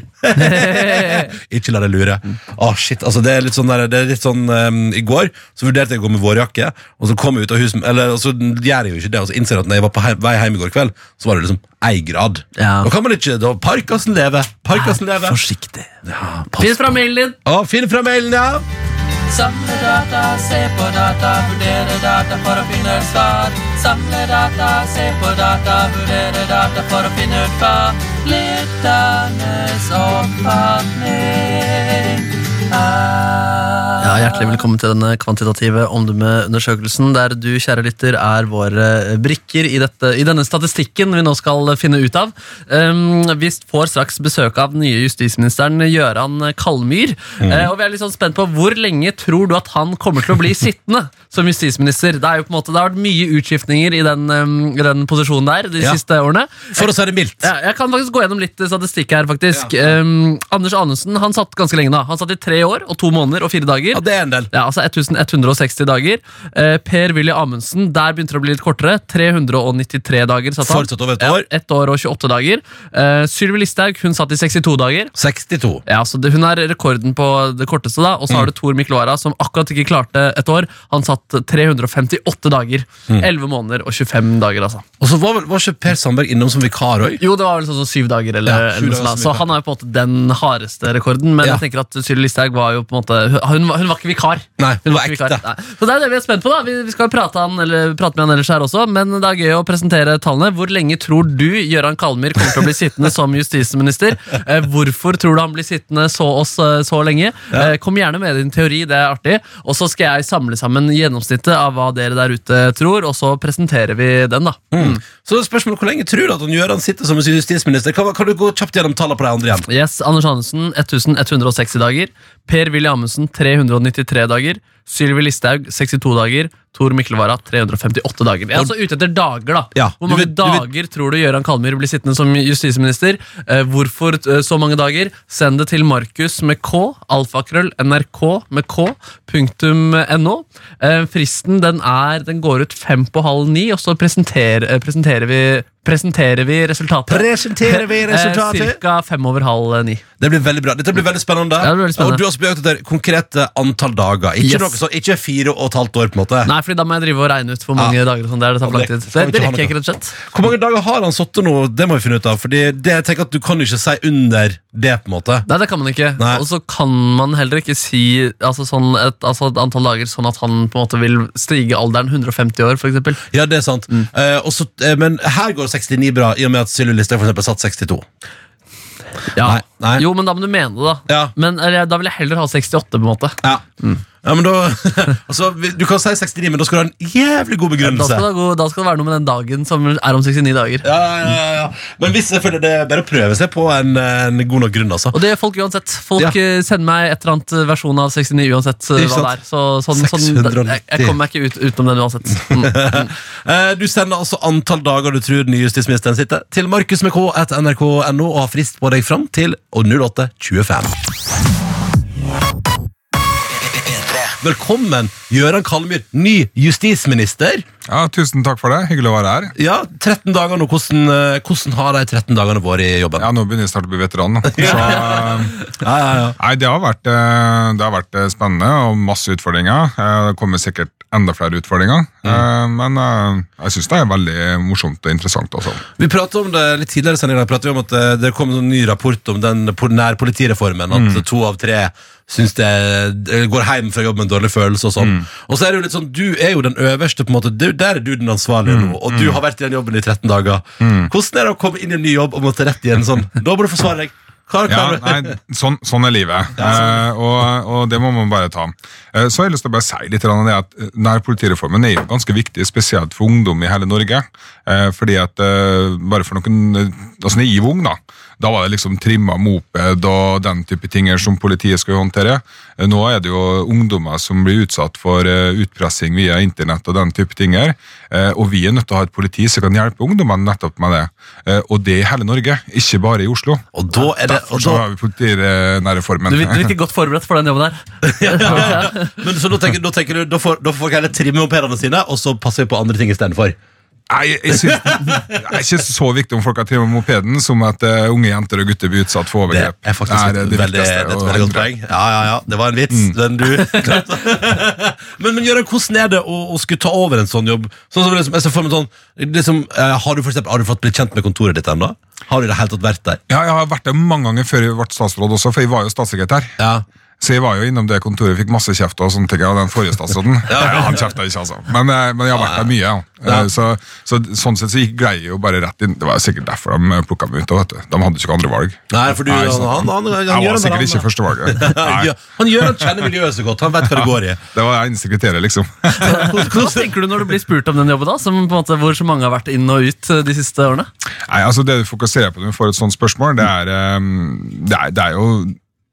Ikke la deg lure. Å, shit, altså det er litt sånn, der, det er litt sånn um, I går så vurderte jeg å gå med vårjakke, og så kom jeg ut av huset Eller så gjør jeg jo ikke det, og så innser jeg at når jeg var på heim, vei hjem i går kveld, så var det liksom ei grad. Ja. Da kan man ikke da, Parkasen leve. Parkasen leve. Forsiktig. Ja. Finn fra mailen din. Å, Finn fra mailen, ja. Samle data, se på data, vurdere data for å finne et svar. Samle data, se på data, vurdere data for å finne ut hva lytternes oppfatning er. Ja, Hjertelig velkommen til denne kvantitative omdømmeundersøkelsen, der du, kjære lytter, er våre brikker i, dette, i denne statistikken vi nå skal finne ut av. Um, vi får straks besøk av den nye justisministeren Gøran Kalmyr. Uh, og vi er litt sånn spent på hvor lenge tror du at han kommer til å bli sittende som justisminister? Det, er jo på en måte, det har vært mye utskiftninger i den, um, den posisjonen der de Ja. siste årene. For å er det mildt. Ja, jeg kan faktisk gå gjennom litt statistikk her, faktisk. Um, Anders Anundsen han satt ganske lenge da. Han satt i tre år og to måneder og fire dager. Ja, det er en del. Ja, altså 1160 dager. Eh, per Willy Amundsen, der begynte det å bli litt kortere. 393 dager satt han. Fortsatt over et år. Ja, ett år og 28 dager. Eh, Sylvi Listhaug hun satt i 62 dager. 62. Ja, så det, Hun er rekorden på det korteste. da Og så har du Tor Mikloara, som akkurat ikke klarte et år. Han satt 358 dager. 11 måneder og 25 dager, altså. Og så var, var ikke Per Sandberg innom som vikar òg? Jo, det var vel sånn som syv dager, eller, Ja, eller noe dager da. Så han er jo på en måte den hardeste rekorden. Men Ja. jeg tenker at Sylvi Listhaug var jo på en måte Hun, var- hun var ikke vikar. Nei, hun var ekte. Så det er det vi er spent på. da Vi, vi skal prate, han, eller, prate med han ellers her også, men det er gøy å presentere tallene. Hvor lenge tror du Gøran Kalmyr kommer til å bli sittende som justisminister? Eh, hvorfor tror du han blir sittende så, oss, så lenge? Eh, kom gjerne med din teori, det er artig. Og så skal jeg samle sammen gjennomsnittet av hva dere der ute tror, og så presenterer vi den, da. Mm. Så spørsmålet hvor lenge tror du at han Gøran sitter som justisminister? Kan, kan du gå kjapt gjennom tallene på de andre igjen? Yes, Anders Hansen 1160 dager. Per Willy Amundsen 393 dager. Sylvi Listhaug 62 dager. Tor Mikkelvara 358 dager. Jeg er altså ute etter dager, da. Ja, Hvor mange vet- dager vet- tror du Gøran Kalmyr blir sittende som justisminister? Eh, hvorfor eh, så mange dager? Send det til Markus med K, alfakrøll, nrk med K, punktum no. Eh, fristen den er, den går ut fem på halv ni, og så presenter, eh, presenterer, vi, presenterer vi resultatet. Presenterer vi resultatet? Eh, Cirka fem over halv eh, ni. Det blir veldig bra. Dette blir veldig spennende. Ja, det blir veldig spennende. Og du har spurt etter konkrete antall dager. Ikke, Yes. noe så, ikke fire og et halvt år. på en måte Nei, fordi da må jeg drive og regne ut hvor mange dager og sånn. Det, det tar for lang tid. Det, det rekker jeg ikke, rett og slett. Hvor mange dager har han sittet nå? Det må vi finne ut av. Fordi det, jeg tenker at Du kan ikke si under det. på en måte Nei, det kan man ikke. Og så kan man heller ikke si altså, sånn et, altså, et antall dager sånn at han på en måte vil stige alderen 150 år, for eksempel. Ja, det er sant. Mm. Uh, eh, men her går 69 bra, i og med at Sylvi Listhaug for eksempel satt 62. Ja. Nei, nei. Jo, men da må du mene det, da. Ja. Men eller, da vil jeg heller ha 68, på en måte. Ja, ja men da altså, Du kan si 69, men da skal du ha en jævlig god Da begrunnelse. skal, det gå, da skal det være noe med den dagen som er om 69 dager. Ja, ja, ja, ja. Men hvis jeg føler det er bare å prøve seg på en, en god nok grunn, altså. Og det gjør folk uansett. Folk Ja. eh, sender meg et eller annet versjon av 69 uansett eh, Ikke hva det er. Så, sånn, sånn, 690. jeg, jeg kommer meg ikke ut utenom den uansett. Mm. Eh, Du sender altså antall dager du tror den nye justisministeren sitter, til Markus med K etter nrk.no og har frist på deg fram til 08.25. Velkommen, Gøran Kalmyr, ny justisminister. Ja, Tusen takk for det. Hyggelig å være her. Ja, 13 dager nå. Hvordan, eh, hvordan har de 13 dagene vært i jobben? Ja, Nå begynner jeg snart å bli veteran. Så, eh, Ja, ja, ja. nei, det har, vært, eh, det har vært spennende og masse utfordringer. Det kommer sikkert enda flere utfordringer. Mm. Men eh, jeg syns det er veldig morsomt og interessant også. Vi pratet om det litt tidligere sendingen, pratet vi om at eh, det kom en ny rapport om den po- nærpolitireformen. At to av tre syns det går hjem fra jobb med en dårlig følelse. Og sånn Og så er det jo litt sånn, du er jo den øverste, på en måte du, Der er du den ansvarlige nå, og du har vært i den jobben i 13 dager. Hvordan er det å komme inn i en ny jobb og måtte rett i en sånn Da må du forsvare deg. Ja, nei, sånn, sånn er livet, eh, og, og det må man bare ta. Eh, så har jeg lyst til å bare si litt om det at eh, nærpolitireformen er jo ganske viktig, spesielt for ungdom i hele Norge. Eh, fordi at bare for noen altså Naiv ung, da, da var det liksom trimma moped og den type ting som politiet skal håndtere. Eh, Nå er det jo ungdommer som blir utsatt for eh, utpressing via internett og den type ting. Eh, Og vi er nødt til å ha et politi som kan hjelpe ungdommene nettopp med det. Eh, Og det i hele Norge, ikke bare i Oslo. Og da er det og Derfor så da, har vi politinærreformen. Du du virker godt forberedt for den jobben der. men, Så da tenker, da tenker du Da får, da får folk heller trimme mopedene sine, og så passer vi på andre ting istedenfor. Nei, jeg, synes, det er ikke så viktig om folk har trimmet mopeden, som at uh, unge jenter og gutter blir utsatt for Det overgrep. er faktisk Det er det veldig, det er veldig godt poeng. Ja, ja, ja, Det var en vits. Den du men, men Jørgen, hvordan er det å, å skulle ta over en sånn jobb? Sånn som liksom, jeg ser for meg sånn liksom, eh, Har du for eksempel, har du fått blitt kjent med kontoret ditt ennå? Har du det helt tatt vært der? Ja, jeg har vært der mange ganger før jeg ble statsråd også, for jeg var jo statssekretær. Ja. Så jeg var jo innom det kontoret, fikk masse kjeft og sånne ting av den forrige statsråden. Nei, han kjefta ikke, altså. Men, eh, men jeg har vært der mye, ja. Ja. Eh, Så, så sånn sett så gikk greie jo bare rett inn. Det var sikkert derfor de plukka meg ut. vet du. De hadde ikke andre valg. Nei, for du, Nei, han, han, han, han, Jeg var sikkert han- ikke førstevalget. han, gjør- han kjenner miljøet så godt. Han vet hva det går i. Det var jeg eneste kriteriet, liksom. Hva tenker du når du blir spurt om den jobben, da? Som på en måte, hvor så mange har vært inn og ut eh, de siste årene? Nei, altså Det du fokuserer på når du får et sånt spørsmål, det er, det er, det er jo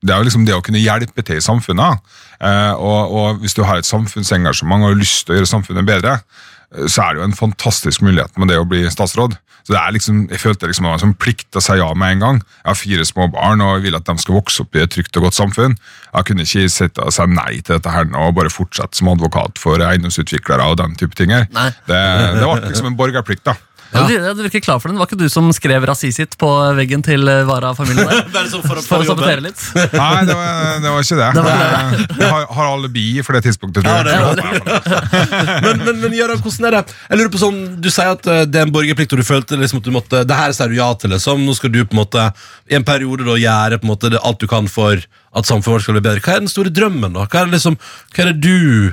det er jo liksom det å kunne hjelpe til i samfunnet. Eh, og, og hvis du har et samfunnsengasjement og har lyst til å gjøre samfunnet bedre, eh, så er det jo en fantastisk mulighet med det å bli statsråd. Så det er liksom, Jeg følte liksom det var en plikt å si ja med en gang. Jeg har fire små barn og jeg vil at de skal vokse opp i et trygt og godt samfunn. Jeg kunne ikke sitte og si nei til dette her nå og bare fortsette som advokat for eiendomsutviklere og den type ting. her. Det, det var liksom en borgerplikt. da. Ja. Du, du virker klar for den. Var ikke du som skrev rasisitt på veggen til eh, Vara-familien der? Bare sånn for å For å sabotere litt? Nei, det var, det var ikke det. Det var Jeg har, har alibi for det tidspunktet. Ja, det men, men, men Jørgen, hvordan er det? Jeg lurer på sånn, Du sier at eh, det er en borgerplikt, og du følte liksom at du måtte Det her sier du ja til, liksom. Nå skal du på en måte i en periode da gjøre på en måte det, alt du kan for at samfunnet vårt skal bli bedre. Hva er den store drømmen, da? Hva er det liksom Hva er det du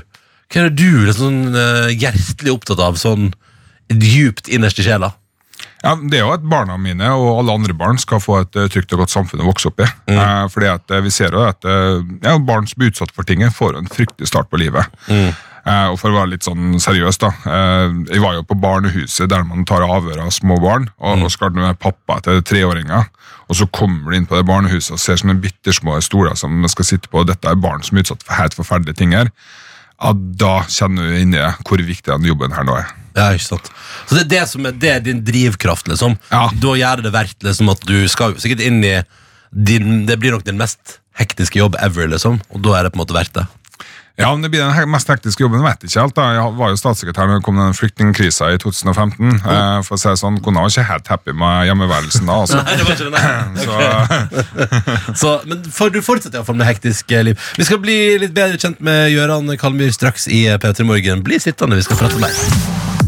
Hva er det du liksom sånn eh, hjertelig opptatt av, sånn djupt innerst i sjela? Ja, det er jo at barna mine og alle andre barn skal få et eh, trygt og godt samfunn å vokse opp i. Eh, fordi at eh, vi ser jo at ja, barn som blir utsatt for ting, får en fryktelig start på livet. Eh, og for å være litt sånn seriøs, da. eh, jeg var jo på barnehuset der man tar avhør av små barn, og, og skal være pappa til treåringer. Og så kommer du inn på det barnehuset og ser sånne bittersmå stoler som man skal sitte på, og dette er barn som er utsatt for helt forferdelige ting her. Ja, da kjenner du inni hvor viktig den jobben her nå er. Ja, ikke sant Så det er det som er, det er din drivkraft, liksom. Ja. Da gjør det det verdt liksom, at du skal sikkert inn i din, Det blir nok din mest hektiske jobb ever, liksom. Og da er det på en måte verdt det. Ja, om det blir den mest hektiske jobben, vet jeg ikke helt. da. Jeg var jo statssekretær når det kom den flyktningkrisa i 2015. Eh, for å si det sånn, Kona var ikke helt happy med hjemmeværelsen da. altså. Nei, det var ikke det, nei. Så, Så, men for, du fortsetter iallfall med hektisk eh, liv. Vi skal bli litt bedre kjent med Gøran Kalmyr straks i eh, P3 Morgen. Bli sittende, vi skal prate mer.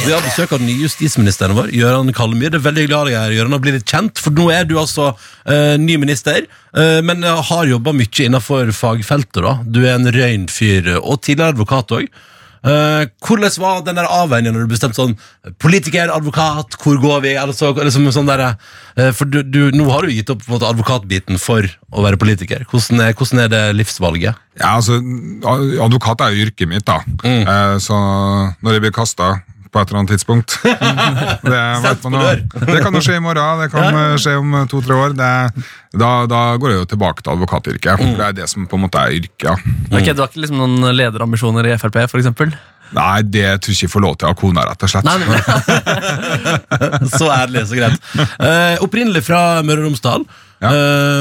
Vi har besøk av den nye justisministeren vår, Gøran Kalmyr. Det er veldig glad jeg er, Gøran, litt kjent, for nå er du altså uh, ny minister, uh, men eh, har jobba mye innenfor fagfeltet. da. Du er en røyn fyr, og tidligere advokat òg. Uh, hvordan var den der avveiningen når du bestemte sånn Politiker, advokat, hvor går vi? Altså, liksom sånn der, uh, for du, du, Nå har du gitt opp måte, advokatbiten for å være politiker. Hvordan er, hvordan er det livsvalget? ja, altså, Advokat er jo yrket mitt, da. Eh, så når jeg blir kasta på et eller annet tidspunkt det, vet på dør. det kan jo skje i morgen, det kan eh, skje om eh, to-tre år. Det, da, da går jeg jo tilbake til advokatyrket. Mm. det er det som på en måte er yrket. ja. Ok, Du har ikke liksom noen lederambisjoner i Frp, eksempel? Nei, det tror jeg ikke jeg får lov til av kona, rett og slett. Nei, nei. Så ærlig, så greit. Uh, opprinnelig fra Møre og Romsdal. Ja.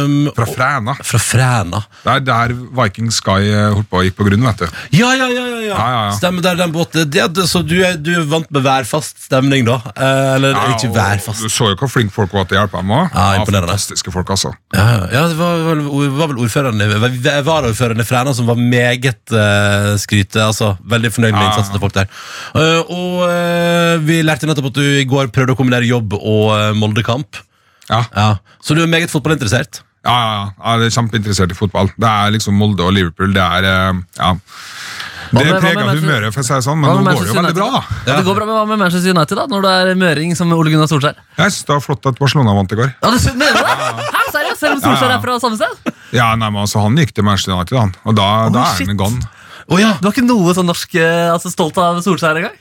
Um, Fra Fræna. Fra Fræna. Det er der Viking Sky eh, holdt på gikk på grunn, vet du. Ja, ja, ja! ja, ja. Ja. Stemmer der, den båten. Det, det, så du er, du er vant med værfast stemning, da? Eh, eller ikke værfast? Du så jo hvor flinke folk var til å hjelpe dem òg. Ja, fantastiske folk, altså. Ja, ja, det var, var, var vel ordføreren varaordføreren i Fræna som var meget uh, skryte. Altså, veldig fornøyd med innsatsen til folk der. Uh, og uh, vi lærte nettopp at du i går prøvde å kombinere jobb og uh, Moldekamp. Ja. Ja. Så du er meget fotballinteressert? Ja, ja, ja, jeg er kjempeinteressert i fotball. Det er liksom Molde og Liverpool. Det er eh, ja. Det preger humøret, for å si det sånn, men nå går det jo veldig bra. Da. Ja, det går bra men hva med Manchester United, da, når det er møring som Ole Gunnar Solskjær? Jeg synes det var flott at Barcelona vant i går. Ja, det, mener du det? Hæ, seriøst? Selv om Solskjær er fra samme sted? Ja, nei, men altså, Han gikk til Manchester United, han. og da, da er shit. han gone. Oh, ja. Du har ikke noe sånn norsk eh, altså, stolt av Solskjær engang?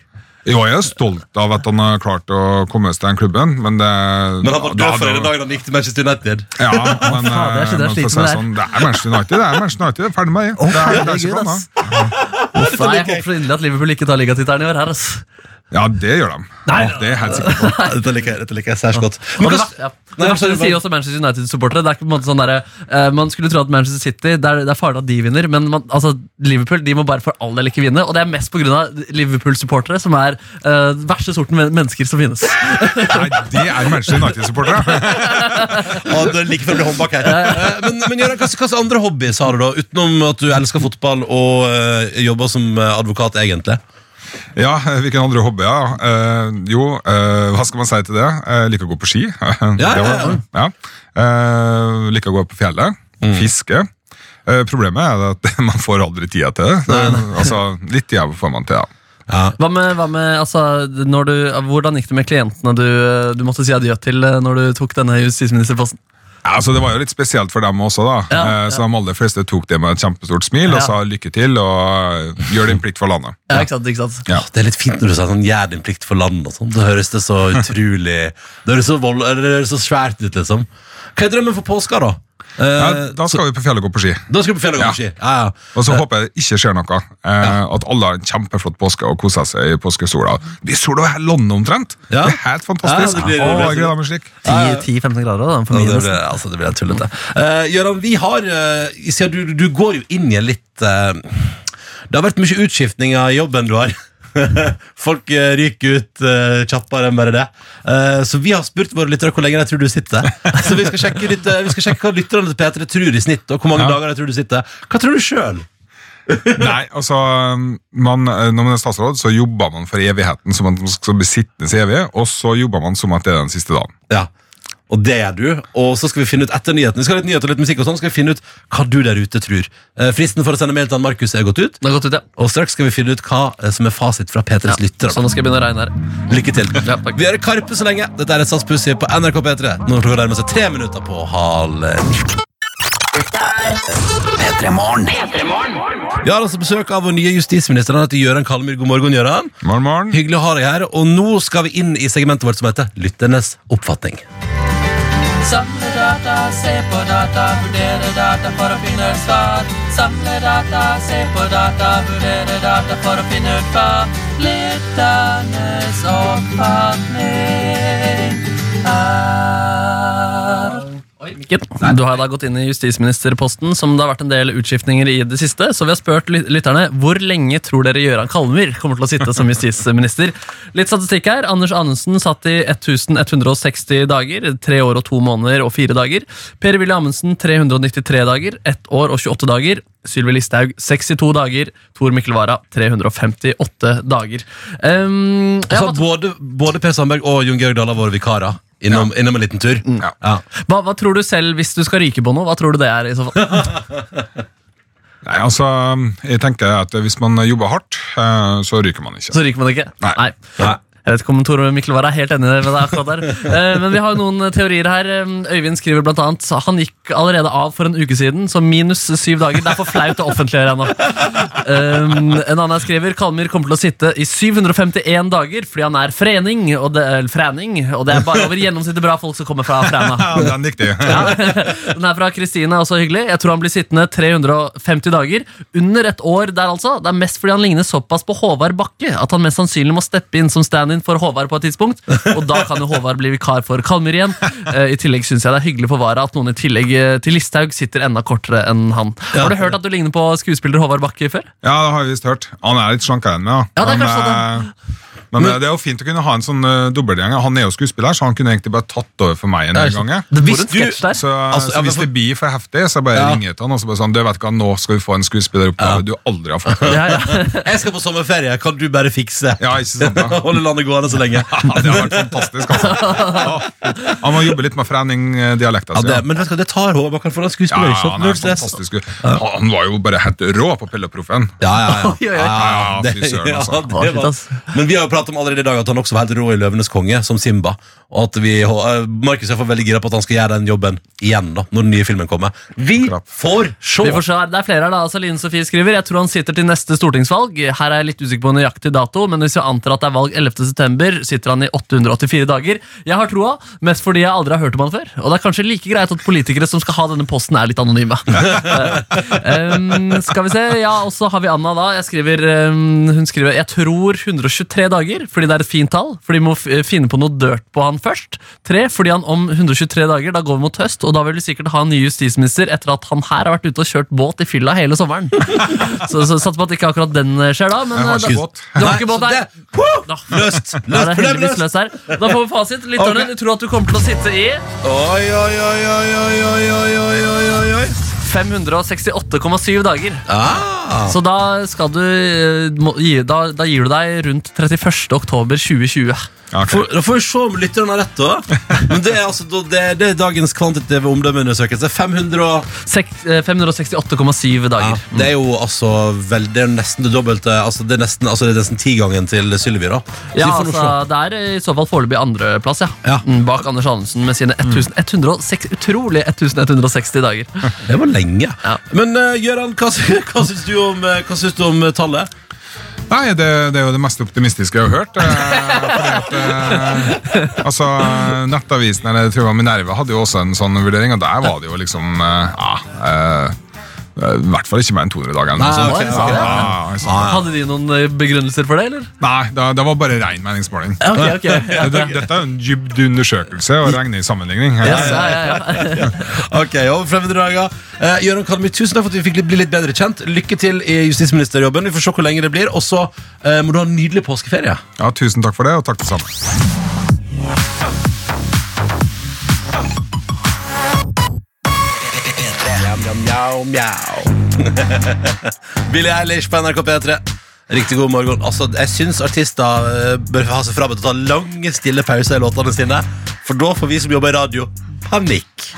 Jo, jeg er stolt av at han har klart å komme seg til den klubben, men det Men han var død for en dag dagen han gikk til Manchester United. Ja, men, fader, det, er men for å si det det sånn, det er Manchester United. Det er Manchester United, Ferdig med det. Det er- det er ikke herregud, sånn, ass. Uff, nei, jeg håper så inderlig at Liverpool ikke tar ligatittelen i år her. ass. Ja, det gjør de. Nei, Ja, det er helt sikkert på. Dette liker jeg, dette liker jeg særs godt. Men, Men ja. Nei, det verste sier også Manchester United-supportere. Det er ikke på en måte sånn der, uh, Man skulle tro at Manchester City Det er, det er farlig at de vinner, men man, altså, Liverpool de må bare for all del ikke vinne. Og det er mest pga. Liverpool-supportere, som er uh, verste sorten mennesker som finnes. Nei, det er Manchester United-supportere. Å, det er like før det blir håndbak her. Eh, Men, men Jørgen, hva slags andre hobbyer har du, da? Utenom at du elsker fotball og uh, jobber som advokat, egentlig? Ja, hvilken andre hobbyer? Eh, jo, eh, hva skal man si til det? Jeg liker å gå på ski. ja, ja, ja. Eh, liker å gå på fjellet. Mm. Fiske. Eh, problemet er at man får aldri tida til det. altså, litt tida får man til, ja. Hva med, hva med altså, når du, Hvordan gikk det med klientene du, du måtte si adjø til eh, når du tok denne justisministerposten? Ja, Altså, det var jo litt spesielt for dem også, da. Ja, Eh, ja. Så de aller fleste tok det med et kjempestort smil og sa lykke til og eh, gjør din plikt for landet. Ja, ikke sant, ikke sant? Ja. Det er litt fint når du sier sånn 'gjør din plikt for landet' og sånn. Det høres det så utrolig Det høres så, vold, det høres så svært ut, liksom. Hva er drømmen for påska, da? Eh, Ja, da skal vi på fjellet og gå på ski. da skal vi på fjellet og gå Ja. på ski. Ja, ja. Og så håper jeg det ikke skjer noe. Eh, At alle har en kjempeflott påske og koser seg i påskesola. Vi sola hele landet omtrent! Ja. Det er helt fantastisk. Ja, det blir- Å, jeg gleder meg slik. 10-15 grader, da. For Ja, det, blir, altså, det blir helt tullete. Uh, Gøran, vi har uh, du, du går jo inn i en litt uh, Det har vært mye utskiftninger i jobben du har. Folk eh, ryker ut uh, kjappere enn bare det. Uh, så vi har spurt våre lyttere hvor lenge de tror du sitter. Så vi skal sjekke, litt, uh, vi skal sjekke hva lytterne til P3 tror i snitt, og hvor mange Ja. dager de tror du sitter. Hva tror du sjøl? Nei, altså man, Når man er statsråd, så jobber man for evigheten, som man skal bli sittende evig, og så jobber man som at det er den siste dagen. Ja. Og det er du. Og så skal vi finne ut etter nyhetene Vi skal ha litt nyhet og litt musikk og sånn Skal vi finne ut hva du der ute tror. Eh, fristen for å sende mail til han Markus er gått ut. Det har gått ut, ja. Og straks skal vi finne ut hva eh, som er fasit fra P3s lyttere. Så nå skal jeg begynne å regne her. Lykke til. Ja, takk. vi gjør Karpe så lenge. Dette er et Sats Pussy på NRK P3. Nå klokka nærmer seg tre minutter på halv ni. P3 Morgen. Vi har altså besøk av vår nye justisminister. Han heter Gøran Kalmyr. God morgen, Gøran. Morgen, morgen. Hyggelig å ha deg her. Og nå skal vi inn i segmentet vårt som heter Lytternes oppfatning. Samle data, se på data, vurdere data for å finne ut svar. Samle data, se på data, vurdere data for å finne ut hva lytternes oppfatning er. Mikken, Du har da gått inn i justisministerposten, som det har vært en del utskiftninger i det siste. Så vi har spurt lytterne hvor lenge tror dere Gøran Kalmyr kommer til å sitte som justisminister. Litt statistikk her. Anders Anundsen satt i 1160 dager. Tre år og to måneder og fire dager. Per-Willy Amundsen 393 dager. Ett år og 28 dager. Sylvi Listhaug 62 dager. Tor Mikkel Wara 358 dager. Um, ja, Altså, både, både Per Sandberg og Jon Georg Dale har vært vikarer innom, innom en liten tur. Ja. Ja. hva, hva tror du selv, hvis du skal ryke på noe, hva tror du det er i så fall? Nei, altså, jeg tenker at Hvis man jobber hardt, eh, så ryker man ikke. Så ryker man ikke? Nei. Jeg vet ikke om Tor Mikkel var helt enig med deg akkurat der. Eh, Men vi har jo noen teorier her. Eh, Øyvind skriver blant annet Han gikk allerede av for en uke siden, så minus syv dager. Det er for flaut å offentliggjøre ennå. Eh, En annen skriver Kalmyr kommer til å sitte i 751 dager fordi han er frening, og det, eller frening, og det er bare over gjennomsnittet bra folk som kommer fra Fræna. Ja, den. Ja, Den er fra Kristine, også hyggelig. Jeg tror han blir sittende 350 dager. Under et år der, altså. Det er mest fordi han ligner såpass på Håvard Bakke at han mest sannsynlig må steppe inn som stand-in for Håvard på et tidspunkt. Og da kan jo Håvard bli vikar for Kalmyr igjen. Eh, I tillegg syns jeg det er hyggelig for Vara at noen i tillegg eh, til Listhaug sitter enda kortere enn han. Har du hørt at du ligner på skuespiller Håvard Bakke før? Ja, det har jeg visst hørt. Han er litt slankere enn meg. Ja, det er kanskje eh, Men men, det er jo fint å kunne ha en sånn uh, dobbeltgjeng. Han er jo skuespiller, så han kunne egentlig bare tatt over for meg en Ja, del ganger. Det Hvis du-. Så, Altså, ja, så hvis det blir for heftig, så bare Ja. ringer jeg til han og så bare sånn, du vet hva, nå skal vi få en skuespilleroppgave du aldri har fått. Ja, ja. Jeg skal på sommerferie, kan du bare fikse? Ja, ikke sant da? Holde landet gående så lenge. Ja, det har vært fantastisk, altså. Han må jobbe litt med Fræning-dialekta Ja, si. Ja. men vet du hva, det tar håp. Man kan få en skuespiller. Ja, han er fantastisk. Han var jo bare helt rå på Pelleproffen. Ja, ja, ja. ja, ja, ja, Ja, det- fy søren, altså. ja, det var- Men vi har jo pratet om allerede i dag at han også var helt rå i Løvenes konge, som Simba. Og at vi, uh, Markus er veldig gira på at han skal gjøre den jobben igjen da, når den nye filmen kommer. Vi får se! Vi får se. Det er flere her da, altså Line Sofie skriver Jeg tror han sitter til neste stortingsvalg Her er jeg litt usikker på nøyaktig dato Men hvis vi antar at det er valg 11. september Sitter han i 884 dager Jeg har troa, mest fordi jeg aldri har hørt om han før Og det er kanskje like greit at politikere som skal ha denne posten Er litt anonyme Eh, um, Skal vi se Ja, og så har vi Anna da Jeg skriver, um, Hun skriver Jeg tror 123 dager Fordi det er et fint tall Fordi vi må finne på noe dirt på han først Tre, fordi han om 123 dager Da går vi mot høst Og da vil vi sikkert ha en ny justisminister Etter at han her har vært ute og kjørt båt i fylla hele sommeren Så, så satser på at ikke akkurat den eh, skjer da men, Jeg har eh, ikke da- båt. Du har ikke båt her? Da. Løst! Da er Løst! det heldigvis løst! løst her Da får vi fasit Lytterne, Ok. du tror at du kommer til å sitte i oi, oi, oi, oi, oi, oi, oi, oi, oi. 568,7 dager Ah. Så da skal du eh, da, da gir du deg rundt 31. oktober 2020 Okay. For, da får vi se om lytterne har rett, da. Men det er, altså, det, det er dagens kvantitative omdømmeundersøkelse. 500 og Sek- eh, 568,7 ja, dager Det er jo altså vel, Det er nesten det dobbelte. Altså, det er nesten, altså, det er nesten tigangen til Sylvi, da. Så Ja, altså, det er i så fall foreløpig andreplass, ja. Ja. Mm, Bak Anders Anundsen med sine 1106, utrolig 1160 dager. Det var lenge. Ja. Men uh, Gøran, hva, hva syns du om, eh, hva syns du om eh, tallet? Nei, det, det er jo det mest optimistiske jeg har hørt. Eh, at, eh, altså, Nettavisen eller var Minerva hadde jo også en sånn vurdering, og der var det jo liksom eh, eh, I hvert fall ikke mer enn 200 dager. Nei, sånt. okay, ok. Ja, sant. Hadde de noen eh, begrunnelser for det, eller? Nei, det, det var bare rein meningsmåling. Okay, ok, ok. Ja. Det- Dette er en dypt undersøkelse og regner i sammenligning. Ja, ja, ja. Ok, over 500 dager. Uh, Gøran Kalmi, tusen takk for at vi fikk bli litt bedre kjent. Lykke til i justisministerjobben. Vi får se hvor lenge det blir. Og så uh, må du ha en nydelig påskeferie. Ja, Tusen takk for det, og takk det samme. Mjau, mjau. Billie Eilish på NRK P3. Riktig god morgen. Altså, jeg syns artister eh, bør ha seg frabedt å ta lange, stille pauser i låtene sine. For da får vi som jobber i radio, panikk.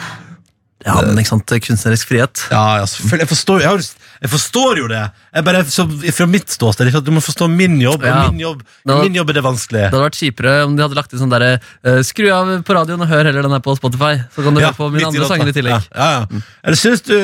ja, men ikke sant, kunstnerisk frihet. Ja, ja, selvfølgelig. Jeg forstår, jeg, har, jeg forstår jo det. Jeg bare, så, fra mitt ståsted? Du må forstå min jobb. Ja. Og min jobb, Da- min jobb er det vanskelige. Det hadde vært kjipere om de hadde lagt inn sånn derre uh, Skru av på radioen og hør heller den her på Spotify. Så kan du høre på mine andre låta. sanger i tillegg. Ja, ja, ja. Eller syns du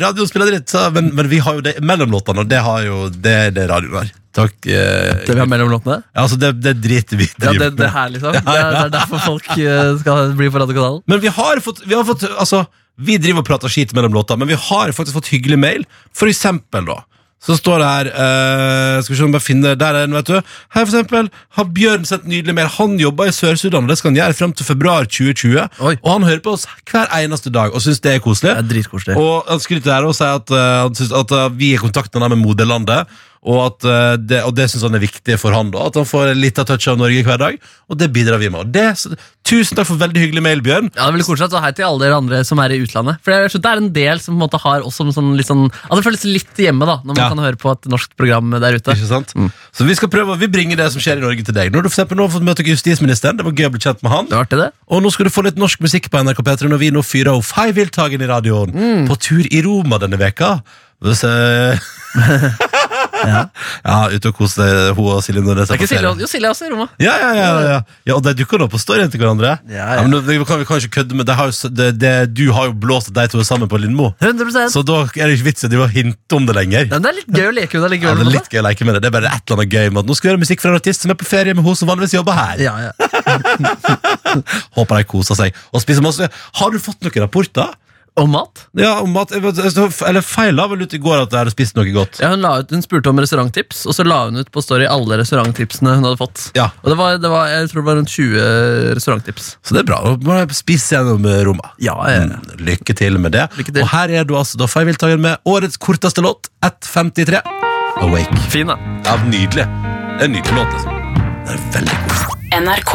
radioen spiller dritt? Så, men, men vi har jo det mellom låtene, og det har jo det, det radioen har. Takk. Eh, Det vi har mellom låtene? ja, altså det, det driter vi Ja, det, det her, liksom. Det er, det er derfor folk eh, skal bli på radiokanalen. Men vi har fått, vi har fått altså, Vi driver og prater skit mellom låter, men vi har faktisk fått hyggelig mail. For eksempel, da. Så står det her eh, Skal vi se om jeg finner Der er den, vet du. Her for eksempel har Bjørn sendt nydelig mail. Han jobber i Sør-Sudan, og det skal han gjøre frem til februar 2020. Oi. Og han hører på oss hver eneste dag og syns det er koselig. Det er dritkoselig. Og han skryter her og sier at, uh, han synes at uh, vi er i kontakt med han med moderlandet. Og, at, eh, det, og det syns han er viktig for han da At han får litt av touch av Norge hver dag. Og det bidrar vi med. Det, tusen takk for veldig hyggelig mail, Bjørn. Ja, det er veldig koselig, så Hei til alle dere andre som er i utlandet. For jeg Det er en del som på en måte har også en sånn, litt sånn ja, Det føles litt hjemme da når man Ja. kan høre på et norsk program der ute. Ikke sant? Så vi skal prøve Vi bringer det som skjer i Norge til deg. Når du for eksempel nå har fått møte justisministeren. Det var gøy å bli kjent med han. Det var det. Og nå skal du få litt norsk musikk på NRK P3 når vi nå fyrer opp Feivildtagen i radioen. På tur i Roma denne veka. Ja. ute og kose deg, hun og Silje Nordnes. Det er er ikke. Silje, jo, Silje er også i rommet. Ja, ja, ja, ja. ja, og de dukker nå på storyen til hverandre. Ja, ja. men det, vi, kan, vi kan ikke kødde med det har jo, det, det, Du har jo blåst de to sammen på Lindmo. 100% Så da er det ikke vits i å hinte om det lenger. Men Det er litt gøy å leke med det Ja, det er litt gøy å leke med det. Det er bare et eller annet gøy med at nå skal vi gjøre musikk fra en artist som er på ferie med hun som vanligvis jobber her. Ja, ja. Håper de koser seg og spiser masse. Har du fått noen rapporter? Og mat? Ja, om mat. eller feila vel ut i går at jeg hadde spist noe godt. Ja, hun, la ut, hun spurte om restauranttips, og så la hun ut på Story alle restauranttipsene hun hadde fått. Ja. Og det var, det var, Jeg tror det var rundt 20 restauranttips. Så det er bra. Må spise gjennom eh, rommet. Ja, ja. Mm, Lykke til med det. Lykke til. Og her er du altså da Feivildtagen med årets korteste låt, 1.53. Awake. Fin, da. Ja, Nydelig. Det er en nydelig låt, liksom. Det er veldig god. NRK.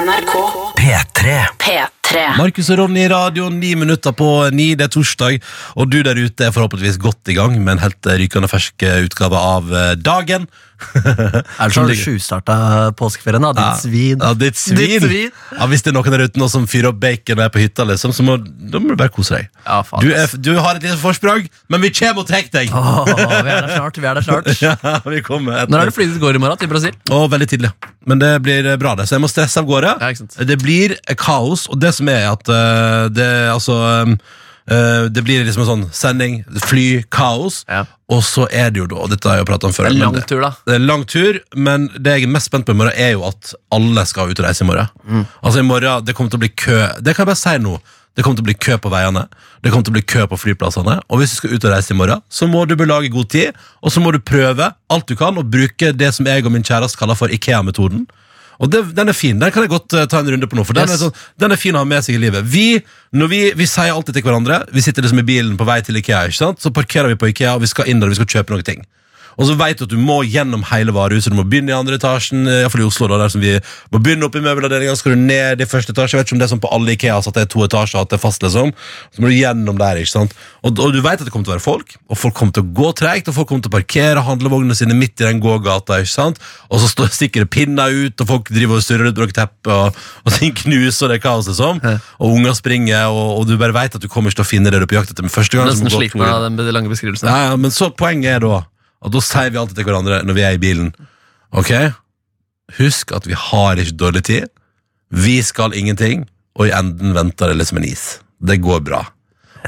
NRK P3. P3. Markus og Ronny i radio, ni minutter på ni. Det er torsdag, og du der ute er forhåpentligvis godt i gang med en helt rykende fersk utgave av eh, Dagen. Er det sånn sjustarta påskeferien, da? Ditt svin. Ja, ditt svin. Ditt svin. Ja, hvis det er noen der ute nå som fyrer opp bacon og er på hytta, liksom, så må, da må du bare kose deg. Ja. Du, er, du har et lite forsprang, men vi kommer og tar deg! Åh, vi er der snart. vi er der snart Ja, vi kommer etter. Når er det flyet ditt går i morgen til Brasil? Oh, veldig tidlig. Men det blir bra, det. Så jeg må stresse av gårde. Ja, ikke sant. Det blir kaos, og det som er at uh, det altså um, uh, Det blir liksom en sånn sending, fly, kaos, Ja. og så er det jo da og Dette har jeg jo pratet om før. Det er en det, lang tur, da. Det er lang tur, men det jeg er mest spent på i morgen, er jo at alle skal ut og reise i morgen. Mm. Altså i morgen, Det kommer til å bli kø. Det kan jeg bare si nå. Det kommer til å bli kø på veiene, det kommer til å bli kø på flyplassene. Og hvis du skal ut og reise i morgen, så må du belage god tid, og så må du prøve alt du kan, og bruke det som jeg og min kjæreste kaller for Ikea-metoden. Og det, Den er fin. Den kan jeg godt eh, ta en runde på nå. For den, Yes. er sånn, den er fin å ha med seg i livet. Vi, når vi, vi sier alltid til hverandre Vi sitter liksom i bilen på vei til Ikea. ikke sant? Så parkerer vi på Ikea, og vi skal inn der og vi skal kjøpe noen ting. Og så vet du at du må gjennom hele varehuset. Du må begynne i andre etasjen. eh, i hvert fall i Oslo da, der som vi må begynne opp i møbelavdelinga, så skal du ned i første etasje. Jeg vet ikke om det er sånn på alle Ikeas at det er to etasjer, at det er fast, liksom. Så må du gjennom der, ikke sant. Og, og du vet at det kommer til å være folk, og folk kommer til å gå tregt, og folk kommer til å parkere handlevognene sine midt i den gågata, ikke sant. Og så står det pinner ut, og folk driver og surrer bak teppet, og, og ting knuser, og det er kaos, liksom. Og unger springer, og, og du bare vet at du kommer ikke til å finne det du er på jakt etter med første gang. Nesten sliten av den lange beskrivelsen. ja, ja, men så poenget er da at da sier vi alltid til hverandre når vi er i bilen Ok, husk at vi har ikke dårlig tid. Vi skal ingenting Og i enden venter det liksom en is. Det går bra.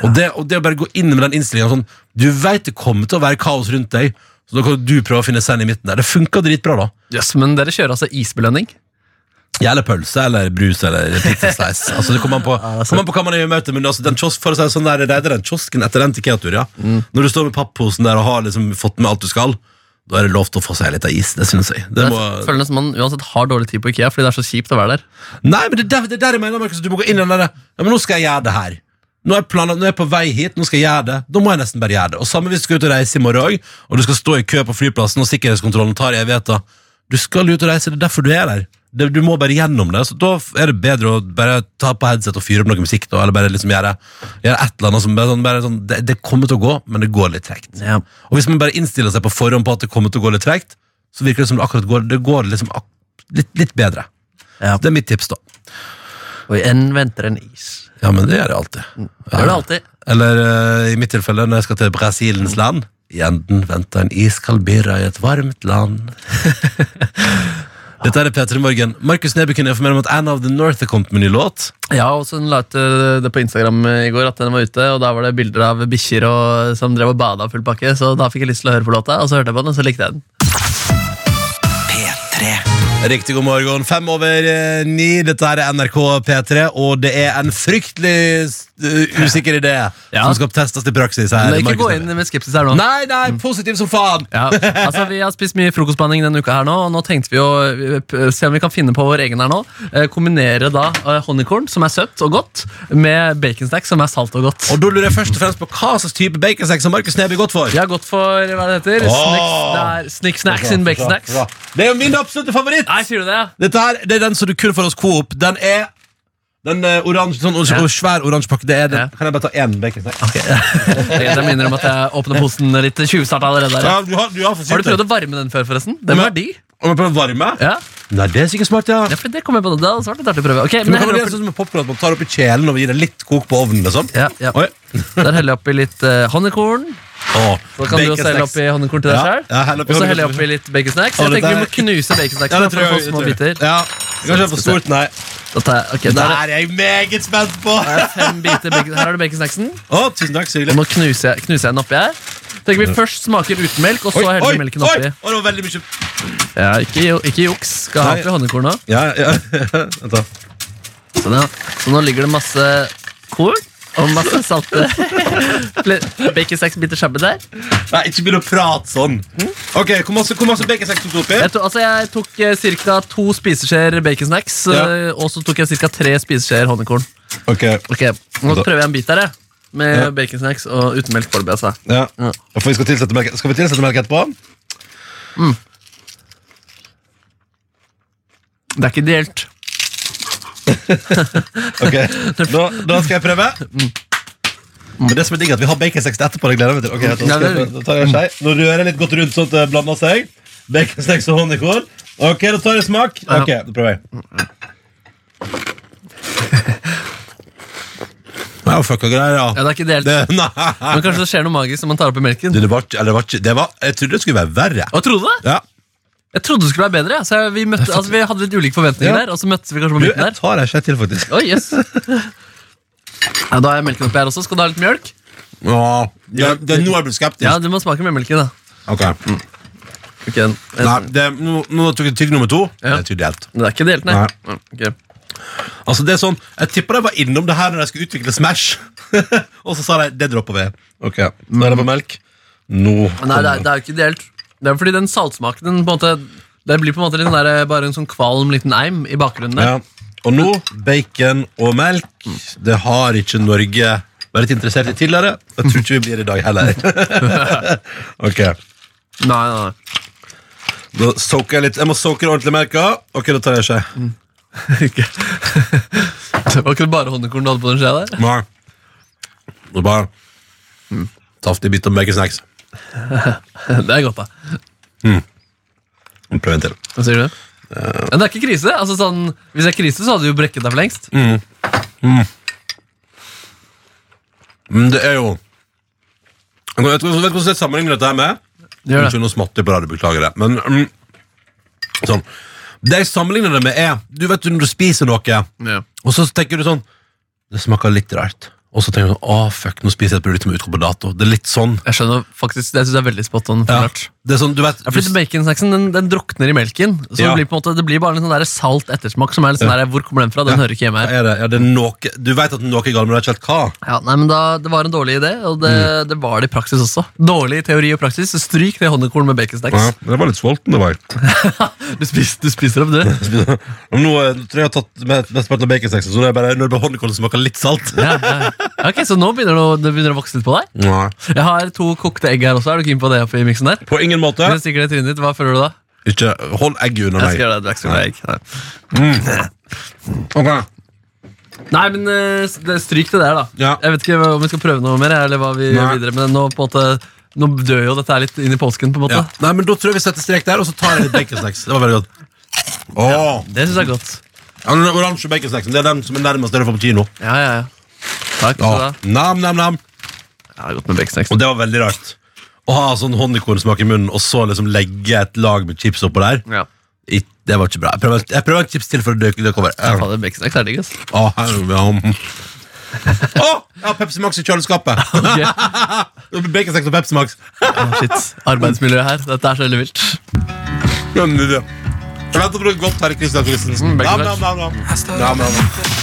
Og, det, og det å bare gå inn med den innstillingen sånn, Du vet det kommer til å være kaos rundt deg Så da kan du prøve å finne send i midten der. Det funker dritbra da. Yes, men dere kjører altså isbelønning? Eller pølse, eller brus, eller pizzaslice Altså det kommer an på, kom an på hva man er i møte Men altså, den kiosk, for å si det sånn der, det er den kiosken etter den Ikea-tur, ja. Når du står med pappposen der og har liksom fått med alt du skal Da er det lov til å få seg litt av is, det synes jeg. Det må... Jeg føler nesten man uansett har dårlig tid på Ikea, fordi det er så kjipt å være der. Nei, men det er der, det er der jeg mener, Markus Du må gå inn i den der Ja, men nå skal jeg gjøre det her. Nå er, planen, nå er jeg på vei hit, nå skal jeg gjøre det. Da må jeg nesten bare gjøre det. Og samme hvis du skal ut og reise i morgen Og du skal stå i kø på flyplassen Og sikkerhetskontrollen tar evigheter Du skal ut og reise, det er derfor du er der det, Du må bare gjennom det Så da er det bedre å bare ta på headset og fyre opp noe musikk da, Eller bare liksom gjøre, gjøre et eller annet som bare sånn, bare sånn, det, det kommer til å gå, men det går litt trekt Ja. Og hvis man bare innstiller seg på forhånd på at det kommer til å gå litt trekt Så virker det som det akkurat går Det går liksom litt, litt bedre Ja. Det er mitt tips da Og i enden venter en is. Ja, men det gjør jeg alltid Det gjør det alltid. Eller eh, i mitt tilfelle når jeg skal til Brasilens land I enden venter en iskald birra i et varmt land Dette er Peter i morgen Markus Neby kunne informere om at Anne of the North er kommet med en ny låt Ja, og så la ut eh, det på Instagram i går at den var ute, og da var det bilder av bikkjer som drev og bada full pakke, så da fikk jeg lyst til å høre på låta, og så hørte jeg på den, og så likte jeg den. P3. Riktig god morgen, fem over eh, ni Dette er NRK P3 Og det er en fryktelig eh, usikker idé Ja. Som skal testes i praksis her Men ikke Markus gå Neby. inn med skepsis her nå. Nei, nei, positiv som faen Ja, altså Vi har spist mye frokostblanding denne uka, her nå og nå tenkte vi å eh, se om vi kan finne på vår egen her nå. Eh, kombinere da eh, honningkorn, som er søtt og godt, med baconstack, som er salt og godt. Og da lurer jeg først og fremst på hva slags type baconsnack som Markus Neby er godt for Vi har gått for hva det heter Åh! Snicks, det er Snick Snacks in baconsnacks. Det er jo min absolutte favoritt Nei, sier du det? Dette her, det er den som du kun får hos Coop. Den er den uh, oransje, sånn Ja. svær oransje pakke. Det er den. Ja. Kan jeg bare ta én baconsnack? Jeg minner om at jeg åpner posen litt tjuvstarta allerede. Ja, du har, du har, Har du prøvd å varme den før, forresten? Den var de. Om jeg prøver å varme? Ja. Nei, det er sikkert smart, ja. ja, for det kommer jeg på. Det er svart, det artig å prøve. Okay, Men men kan man gjøre sånn med popcorn, at man tar oppi kjelen og gir det litt kok på ovnen? liksom? ja, ja. Oi. Der heller jeg oppi litt uh, honningkorn. Åh, Så kan du også helle oppi honningkorn til deg Ja, sjøl. ja, hell Og så heller jeg oppi litt baconsnacks. Jeg tenker vi må knuse baconsnacksene. Ja, for å få små biter. Ja, Kanskje for stort, nei. Jeg, ok, Det der er jeg meget spent på! er. Her har du baconsnacksen. Å, tusen takk, så Og nå knuser jeg, knuser jeg den oppi her. Tenker vi først smaker uten melk, og så heller vi melken oppi. oi, det var veldig mye Ja, ikke, ikke juks. Skal ha oppi nå. Ja, ja. Sånn, ja. Så nå ligger det masse korn og masse salte baconsnacksbiter sammen der. Nei, ikke begynn å prate sånn. Ok, Hvor masse, hvor masse baconsnack tok du oppi? Jeg, to, altså jeg tok eh, ca. to spiseskjeer baconsnacks, Ja. eh, og så tok jeg ca. tre spiseskjeer honningkorn. Ok, Ok, Nå Da- prøver jeg en bit der, jeg. Med Ja. baconsnacks og uten melk foreløpig. Altså. ja. Ja. For vi skal, tilsette melk. skal vi tilsette melk etterpå? Det er ikke ideelt. Ok, da, da skal jeg prøve. Men det som er digg at vi har baconsex etterpå. Det gleder jeg meg til. Ok, da, skal jeg, da tar jeg en skei. Nå rører jeg litt godt rundt sånn at det blander seg. Baconsex og honningkål. Ok, da tar jeg smak. Ok, da prøver jeg. Det er jo fucka greier, ja. Ja, det er ikke delt. Det. Men kanskje det skjer noe magisk når man tar oppi melken. Det var, eller det var, det var, jeg trodde det skulle være verre. Og trodde det? Ja. Jeg trodde det skulle være bedre. Ja. Så vi, møtte, altså, vi hadde litt ulike forventninger Ja. der, og så møttes vi kanskje på Du, midten jeg der. tar deg ikke til, faktisk. Oi, yes. Ja, da har jeg melken oppi her også. Skal du ha litt mjølk? Ja, det, det, nå er jeg blitt skeptisk. Ja, du må smake med melken, da. Ok. Ok, en- en- Nei, det, nå, nå tok jeg tygg nummer to. Ja. Det er helt. Det er ikke delt, nei. Nei. Ja, ok. Altså det er sånn, Jeg tipper de var innom det her når de skulle utvikle Smash. og så sa de det dropper vi. Ok, Nå er det på melk. Nå Nei, det er, det er jo ikke ideelt. Det er fordi den saltsmaken den på en måte, Det blir på en måte den der, bare en sånn kvalm liten eim i bakgrunnen der. ja. Og nå bacon og melk. Det har ikke Norge vært interessert i tidligere. Jeg tror ikke vi blir det i dag heller. ok, Nei, nei, nei. da soaker jeg litt Jeg må soake ordentlig melka. Ok, da tar jeg skje. Ikke. Det var ikke bare honningkorn du hadde på den skjea der? Nei. Det var bare saftig bit av baconsnacks. Det er godt, da. Prøv en til. Hva sier du? Men det er ikke krise. Altså, sånn, hvis det er krise, så hadde du jo brekket deg for lengst. Men det er jo Jeg vet ikke hvordan jeg sammenligner dette her med. Gjør det. Unnskyld, noe smattig på radio, beklager det. Men mm, sånn Det jeg sammenligner det med, er Du vet når du spiser noe, Ja. og så tenker du sånn Det smaker litt rart. Og så tenker du sånn Å, fuck, nå spiser jeg et produkt som er utgått på dato. Det er litt sånn. Jeg skjønner faktisk, Det synes jeg er veldig spot on. Ja. Det er sånn, du vet Ja, fordi Baconsnacksen den, den drukner i melken. Så Ja. det, blir på en måte, det blir bare en sånn der salt ettersmak. Som er litt sånn der, Hvor kommer den fra? Den Ja. hører ikke hjemme her. er det? Ja, det er noe, du vet at noe er galt, men du vet ikke helt hva. Ja, nei, men da, Det var en dårlig idé, og det, Mm. det var det i praksis også. Dårlig teori og praksis. så Stryk det honningkorn med baconsnacks. det var litt sulten, det var. Du, spiser, du spiser opp, du. Nå eh, tror jeg jeg har tatt mesteparten av baconsnacksen, så nå er det bare når det blir honningkål som smaker litt salt. Ja, ja. Ok, Så nå begynner det, å vokse litt på deg? Nei. Jeg har to kokte egg her også. Er du keen på det oppi miksen der? På ingen måte. Hvis stikker det i trynet ditt, Hva føler du da? Ikke hold egget under Jeg meg. skal gjøre det, du er ikke. Nei. Ok. Nei, men eh, det, stryk det der, da. Ja. Jeg vet ikke om vi skal prøve noe mer, eller hva vi Nei. gjør videre. Men nå på en måte Nå dør jo dette her litt inn i påsken. på en måte Ja. Nei, men Da tror jeg vi setter strek der, og så tar jeg litt baconsnacks. Det var veldig godt. Åh, Det syns jeg er godt. ja, den oransje baconsnacksen Det er den som er nærmest det du får på kino. Ja, ja, ja. Takk skal du nam, nam, nam. Ja, det er godt med baconsnacks. Og det var veldig rart. Å ha sånn honningkornsmak i munnen, og så liksom legge et lag med chips oppå der. Ja. I- Det var ikke bra. Jeg prøver, jeg prøver en chips til for å døke det over. Ja, er digg, ass. Å, her- ja. Å, jeg har Pepsi Max i kjøleskapet! Baconsnacks og Pepsi Max. Å, shit. Arbeidsmiljøet her. Dette er så veldig vilt. Nydelig. Jeg venter på noe godt, herre Kristian Christensen. Nam, nam, nam, nam. Nam, nam, nam.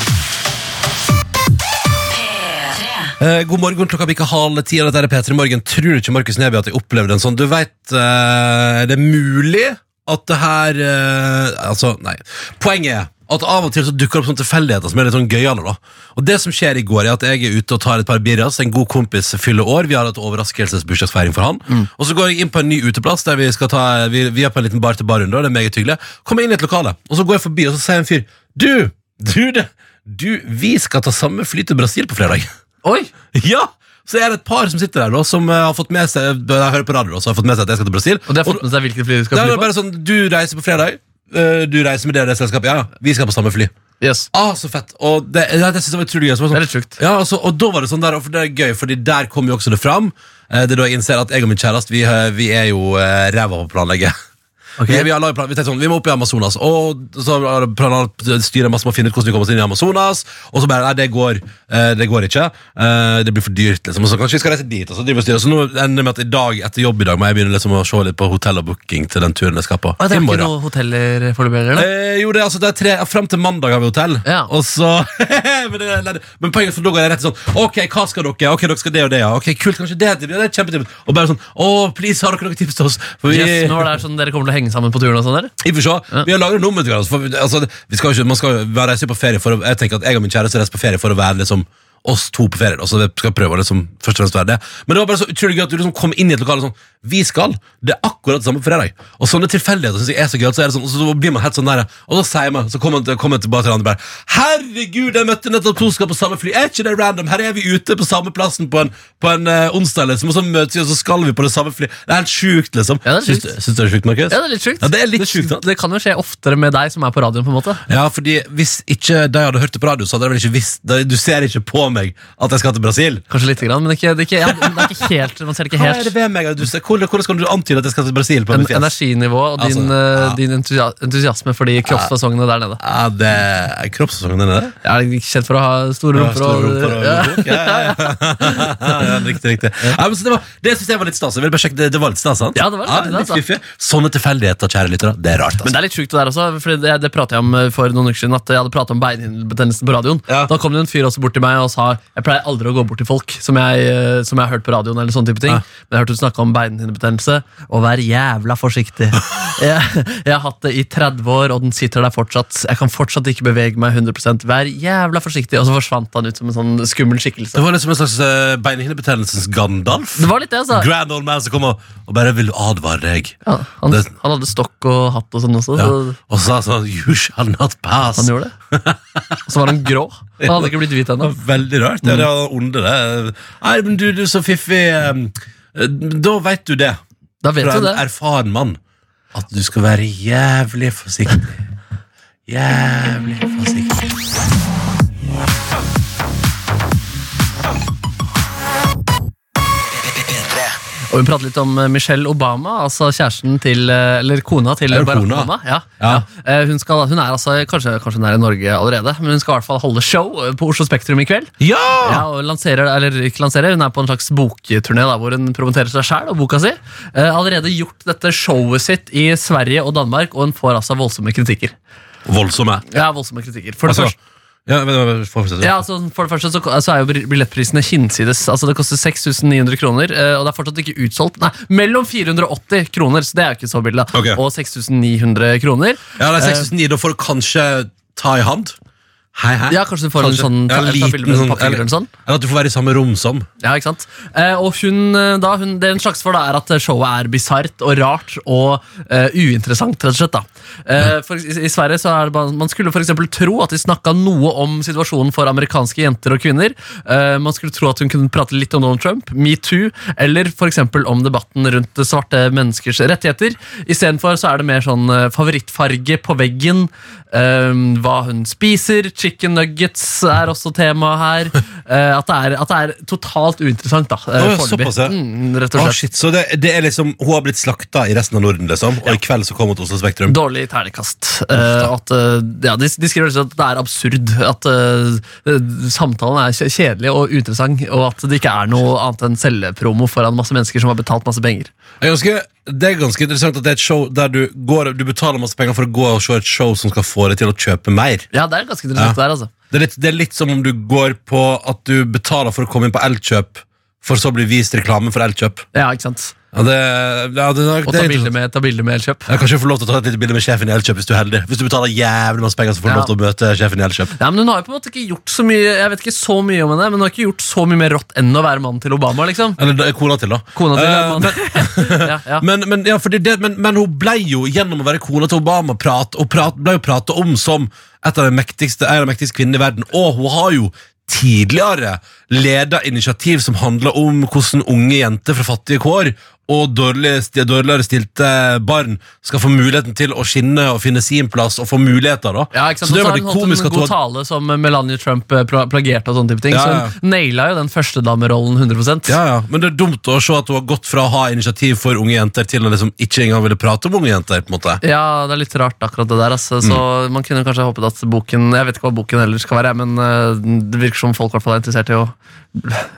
Eh, god morgen, klokka bikka halv ti. og Dette er P3 Morgen. Tror ikke Markus Neby at jeg opplevde en sånn. Du vet, eh, det er mulig at det her eh, Altså, nei. Poenget er at av og til så dukker det opp sånne tilfeldigheter som er litt sånn gøyale. da. Og det som skjer i går, er at jeg er ute og tar et par birras. En god kompis fyller år. Vi har hatt overraskelsesbursdagsfeiring for han. Og så går jeg inn på en ny uteplass der vi skal ta Vi, vi er på en liten bar til bar-runde, og det er meget hyggelig. Kommer inn i et lokale, og så går jeg forbi, og så sier en fyr Du! Du, det, du, vi skal ta samme fly til Brasil på fredag. Oi! Ja! Så er det et par som sitter der da, som eh, har fått med seg Jeg hører på radio da, har fått med seg at jeg skal til Brasil. Og de har fått med seg hvilket fly du skal det fly på? bare sånn, Du reiser på fredag. eh, Du reiser med det det selskapet. Ja, ja, vi skal på samme fly. Yes. Ah, så fett. Og det, ja, det synes jeg var utrolig gøy. Så var sånn, det er litt sånn, sjukt. ja, altså, og da var det sånn der, for det er gøy, Fordi der kom jo også det fram. Eh, Det er da jeg innser at jeg og min kjæreste Vi, vi er jo eh, ræva på å planlegge. Ok. Vi, vi, vi tenkte sånn, vi må opp i Amazonas, og så styret masse med å finne ut hvordan vi kommer oss inn i Amazonas. Og så bare nei, det går, eh, det går ikke. Eh, det blir for dyrt. liksom Og så kanskje vi skal reise dit. Og så driver og Så nå ender det med at i dag etter jobb i dag må jeg begynne liksom å se litt på hotell og booking til den turen jeg skal på. Og det er ikke noen noe hoteller foreløpig? Eh, jo, det altså det er tre, Frem til mandag har vi hotell. Ja. Og så men, det, er- men poenget for da går jeg rett sånn Ok, hva skal dere? Ok, dere skal det og det, ja. Ok, kult, kanskje det, det, det er kjempetips. Og bare sånn Å, please, har dere noen tips til oss? For vi, Yes, det er sånn Dere kommer til å henge sammen på turen? og sånn der? vi får se. Vi har laget nummer til hverandre. Altså, vi skal ikke, man skal være reise på ferie for å, Jeg tenker at jeg og min kjæreste reiser på ferie for å være liksom oss to på ferie. Altså, det skal prøve å liksom, først og fremst være det. Men det var bare så utrolig gøy at du liksom kom inn i et lokale sånn Vi skal! Det er akkurat det samme på fredag. Og sånne tilfeldigheter synes jeg er så gøy. Så er det sånn, og så blir man helt sånn der, og så sier man, så kommer man, kommer man tilbake til andre bare Herregud, jeg møtte nettopp to skal på samme fly! Er ikke det random? Her er vi ute på samme plassen på en, på en uh, onsdag, liksom, og så møtes vi, og så skal vi på det samme fly. Det er helt sjukt, liksom. Ja, det Syns du syns du det er sjukt, Markus? Ja, det er litt sjukt. Ja, det er litt sjukt, da. Det kan jo skje oftere med deg som er på radioen. på en måte Ja, fordi hvis ikke de hadde hørt det på radio, så hadde de vel ikke visst Du ser ikke på meg at jeg skal til Brasil. Kanskje lite grann, men det er ikke, det er ikke, ja, det er ikke helt Man ser det ikke Hva er det helt. ved meg? at Du ser, hvordan, hvordan skal du antyde at jeg skal til Brasil? på En, mitt fjes? energinivå og din, Altså, eh, ja. din entusia entusiasme for de kroppsfasongene der nede. Ja, det er kroppssesongen der er det? Jeg er kjent for å ha store Ja, rumper. store og- rumper og ja. lommebok. Ja, ja, ja. ja, riktig, riktig. Ja, men så det var, det synes jeg var litt stas. Jeg vil bare sjekke, det, det var litt stas, sant? Ja, det var litt litt stas, da. fiffig. Sånne tilfeldigheter, kjære lyttere, det er rart. Men Altså. det er litt sjukt det der også, for det, det pratet jeg om eh, for noen uker siden. At jeg hadde pratet om beinhinnebetennelsen på radioen. Ja. Da kom det en fyr også bort til meg og sa Jeg pleier aldri å gå bort til folk som jeg, eh, som jeg har hørt på radioen. eller sånne type ting Ja. Men jeg hørte du snakke om beinhinnebetennelse, og vær jævla forsiktig. jeg, jeg har hatt det i 30 år, og den sitter der fortsatt. Jeg kan fortsatt ikke bevege meg 100 Vær jævla forsiktig. Og så forsvant han ut som en sånn skummel skikkelse. Det var liksom en slags uh, beinhinnebetennelsens Gandalf. Det var litt det, altså. Grand old man som kom og, og bare vil advare deg. Ja, han, Det- han hadde stokk og hatt og sånn også. Ja. Så Og sa sånn You shall not pass. han gjorde det. Og så var han grå. Han hadde ikke blitt hvit ennå. Veldig rart. Det var onde, det. Nei, men du, du er så fiffig. eh, Da veit du det. Da vet Fra du en det. erfaren mann. At du skal være jævlig forsiktig. Jævlig forsiktig. Og hun prater litt om eh, Michelle Obama, altså kjæresten til eh, Eller kona til Barack? Obama. Ja, Ja. ja. Eh, Hun, skal, hun er altså, kanskje, kanskje hun er i Norge allerede, men hun skal i hvert fall holde show på Oslo Spektrum i kveld. Ja! Ja, og lanserer, eller ikke lanserer, Hun er på en slags bokturné da, hvor hun promoterer seg sjæl og boka si. Allerede gjort dette showet sitt i Sverige og Danmark, og hun får altså voldsomme kritikker. Voldsomme. Ja, voldsomme kritikker. For det Altså, første ja, men, for. Ja, altså, for det første så, så er jo billettprisene hinsides. Altså, det koster 6900 kroner, eh, og det er fortsatt ikke utsolgt. Nei, mellom 480 kroner, så det er jo ikke så billig, da. Ok. Og 6900 kroner. Ja, det er 6900, da får du kanskje ta i hand. Hei, hei. Ja, kanskje du får Kanskje. en sånn Ja, ta, ta liten med sånn- eller sånn. Eller at du får være i samme rom som. Ja, ikke sant? Eh, og hun, eh, da, hun, det en slags for, da, er at showet er bisart og rart og uh, uinteressant, rett og slett. da. Eh, for, i, I Sverige så er det bare, Man skulle eksempel tro at de snakka noe om situasjonen for amerikanske jenter og kvinner. Eh, man skulle tro at hun kunne prate litt om Donald Trump, metoo, eller eksempel om debatten rundt svarte menneskers rettigheter. Istedenfor så er det mer sånn eh, favorittfarge på veggen, hva hun spiser, chicken nuggets er også tema her. Eh, at, det er, at det er totalt uinteressant, da. Uh, såpass, ja. Mm, rett og shit, så det, det er liksom, Hun har blitt slakta i resten av Norden, liksom, og i kveld så kom hun til Oslo Spektrum. Dårlig ternekast. Uh, at, ja, de, de skriver at det er absurd. At uh, samtalen er kjedelig og uinteressant, og at det ikke er noe annet enn cellepromo foran masse mennesker som har betalt masse penger. Det er, ganske, det er ganske interessant at det er et show der du, går, du betaler masse penger for å gå og se et show som skal få deg til å kjøpe mer. Ja, det er ganske interessant Ja. der, altså. Det er, litt, det er litt som om du går på at du betaler for å komme inn på Elkjøp, for så å bli vist reklame for Elkjøp. Ja, ikke sant? Ja, det, ja, det, Og ta bilde med, ta bilde med Elkjøp. Ja, kanskje få lov til å ta et lite bilde med sjefen i Elkjøp hvis du er heldig. Hvis du betaler jævlig masse penger, så får du Ja. lov til å møte sjefen i Elkjøp. Ja, men Hun har jo på en måte ikke gjort så mye Jeg vet ikke så mye om henne, men hun har ikke gjort så mye mer rått enn å være mannen til Obama. liksom Eller er kona til, da. Kona til uh, men, ja, ja. Men, men, det, men, men hun ble jo gjennom å være kona til Obama prat, og prat, ble jo prata om som et av de mektigste, en av de mektigste kvinnene i verden. Og hun har jo tidligere leda initiativ som handler om hvordan unge jenter fra fattige kår og dårlig, sti- dårligere stilte barn skal få muligheten til å skinne og finne sin plass og få muligheter. da Ja, ikke sant? Så det var det komisk at hun god tale som Melania Trump plagerte plagierte. og sånne type ting Ja, Så hun naila jo den førstedamerollen 100 ja, ja. Men det er dumt å se at hun har gått fra å ha initiativ for unge jenter til å liksom ikke engang ville prate om unge jenter. på en måte Ja, det er litt rart akkurat det der. Altså. Så Mm. man kunne kanskje håpet at boken Jeg vet ikke hva boken ellers skal være, men eh, det virker som folk i hvert fall er interessert i å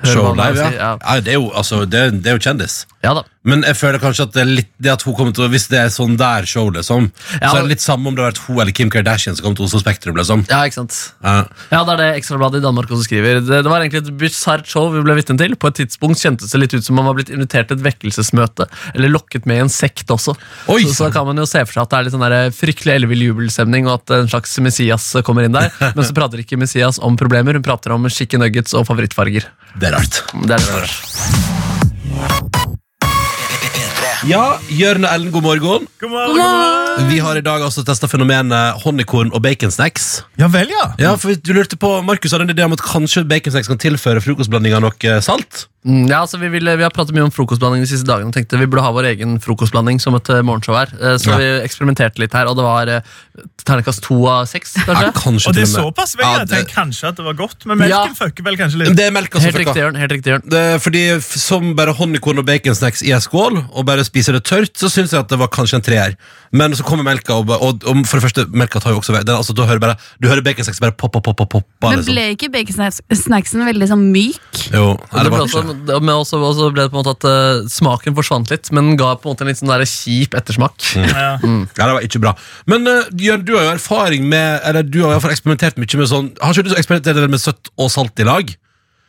Show live, ja. ja det, er jo, altså, det, er- det er jo kjendis. Ja da. Men jeg føler kanskje at det er litt det at hun kommer til å- Hvis det er sånn der show, liksom, Ja. så er det litt samme om det har vært hun eller Kim Kardashian som kom til Oslo Spektrum. Liksom. Ja, ikke sant? Ja. Ja, det er det Ekstrabladet i Danmark også skriver. Det, det var egentlig et bisart show vi ble vitne til. På et tidspunkt kjentes det litt ut som man var blitt invitert til et vekkelsesmøte, eller lokket med i en sekt også. Oi! Så, så kan man jo se for seg at det er litt sånn der fryktelig ellevill jubelstemning, og at en slags Messias kommer inn der. Men så prater ikke Messias om problemer, hun prater om chicken nuggets og favorittfarger. Det er rart. Det er rart. Ja, Jørn og Ellen, god morgen. God morgen, god morgen. Vi har i dag altså testa fenomenet honningkorn og baconsnacks. Ja vel, ja. Ja, for du lurte på, Markus hadde en idé om at kanskje baconsnacks kan tilføre frokostblandinga noe salt? Mm, Ja, altså vi, ville, vi har pratet mye om frokostblanding de siste dagene og tenkte vi burde ha vår egen frokostblanding som et eh, morgenshow her. Eh, Så Ja. vi eksperimenterte litt her, og det var eh, terningkast to av seks, kanskje. Ja, kanskje Og det er såpass vel, Ja, det- kanskje at det var godt, men melken Ja. fucker vel kanskje litt. Det er melka som Helt riktig. Jørn. Helt riktig, Jørn. Det, fordi Som bare honningkorn og baconsnacks i en skål, og bare spiser det tørt, så syns jeg at det var kanskje en treer. Men så kommer melka, og, og, og for det første, melka tar jo også vei. Den, altså, du hører bare Du hører baconsnacks bare poppe, poppe, poppe. Men Liksom. ikke baconsnacksen veldig sånn myk? Jo, det det ble også, men også, også ble det på en måte at uh, smaken forsvant litt, men ga på en måte en litt sånn der kjip ettersmak. Ja. Ja, det var ikke bra. Men uh, Jørn, du har jo erfaring med Eller du har fall eksperimentert mye med sånn Har ikke du eksperimentert med søtt og salt i lag?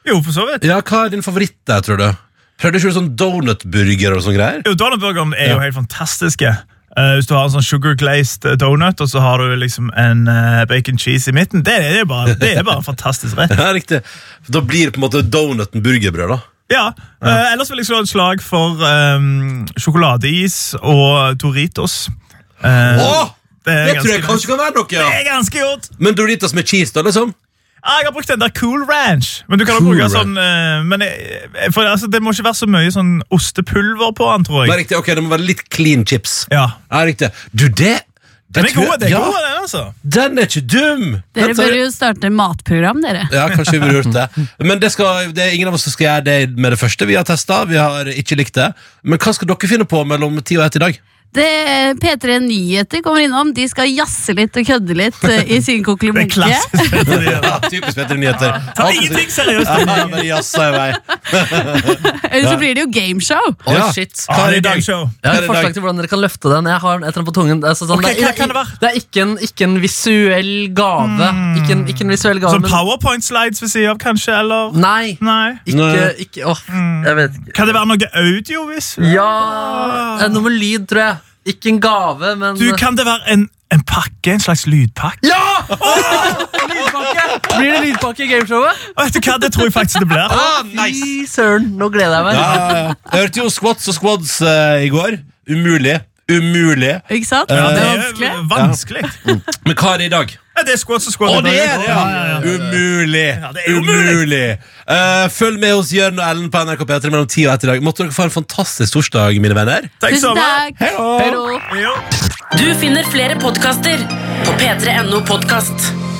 Jo, for så vidt. Ja, Hva er din favoritt der, tror du? Prøvde ikke du sånn donutburger og sånne greier? Jo, Donutburgeren er jo Ja. helt fantastiske. Uh, hvis du har en sånn sugar glazed donut, og så har du liksom en uh, bacon cheese i midten, det er, bare, det er bare en fantastisk rett. Ja, riktig. Da blir det på en måte donuten burgerbrød, da. Ja, Uh, Ellers vil jeg slå et slag for um, sjokoladeis og Doritos. Uh, Åh! det, Det tror jeg kanskje kan være noe, Ja. Det er ganske godt. Men Doritos med cheese, da, liksom? Ja, jeg har brukt den der Cool Ranch. Men du kan Cool bruke sånn uh, men for, altså, Det må ikke være så mye sånn ostepulver på den, tror jeg. Det er riktig, ok, Det må være litt clean chips. Ja, Ja, riktig. Du, det Den er god, er ja, god, den, altså. Den er ikke dum! Dere Den bør jo starte matprogram, dere. Ja, kanskje vi burde gjort det. Men det, skal, det er ingen av oss som skal gjøre det med det første. Vi har testa, vi har ikke likt det. Men hva skal dere finne på mellom ti og ett i dag? Det P3 Nyheter kommer innom. De skal jazze litt og kødde litt eh, i sin Det er kokkelimunke. klassisk. Petter Nyheter. Ja, Nyheter. Ta ingenting seriøst. Ja, men jazza i vei. Eller så blir det jo gameshow. Oh, Ja. shit. Hva Ja, er det i er dag? Jeg har et forslag til hvordan dere kan løfte den. Jeg har den etter på tungen. Det er, sånn, okay, det, er, det det er ikke en, ikke en visuell gave. Ikke, en, ikke en visuell gave, Sånn powerpoint-slides ved siden av, kanskje? Eller? Nei. Nei. Ikke, ikke åh, Jeg vet ikke. Kan det være noe audio? hvis? Ja eh, Noe med lyd, tror jeg. Ikke en gave, men Du, Kan det være en, en pakke? En slags lydpakke? Ja! Lydpakke! Blir det lydpakke i gameshowet? Vet du hva, Det tror jeg faktisk det blir. Ah, nice. Fy søren, nå gleder jeg meg. Ja, ja, ja. Jeg hørte jo squats og squads uh, i går. Umulig. Umulig. Ikke sant? Ja, det er er vanskelig. Ja. Men hva er det i dag? Ja, det er squats og squats. Å, det er det, ja! Ja, ja, ja. Umulig. Ja, det er umulig. Umulig. Uh, følg med hos Jørn og Ellen på NRK P3 mellom 10 og 1 i dag. Måtte dere få en fantastisk torsdag, mine venner. Takk takk. Hei Du finner flere podkaster på p3.no podkast.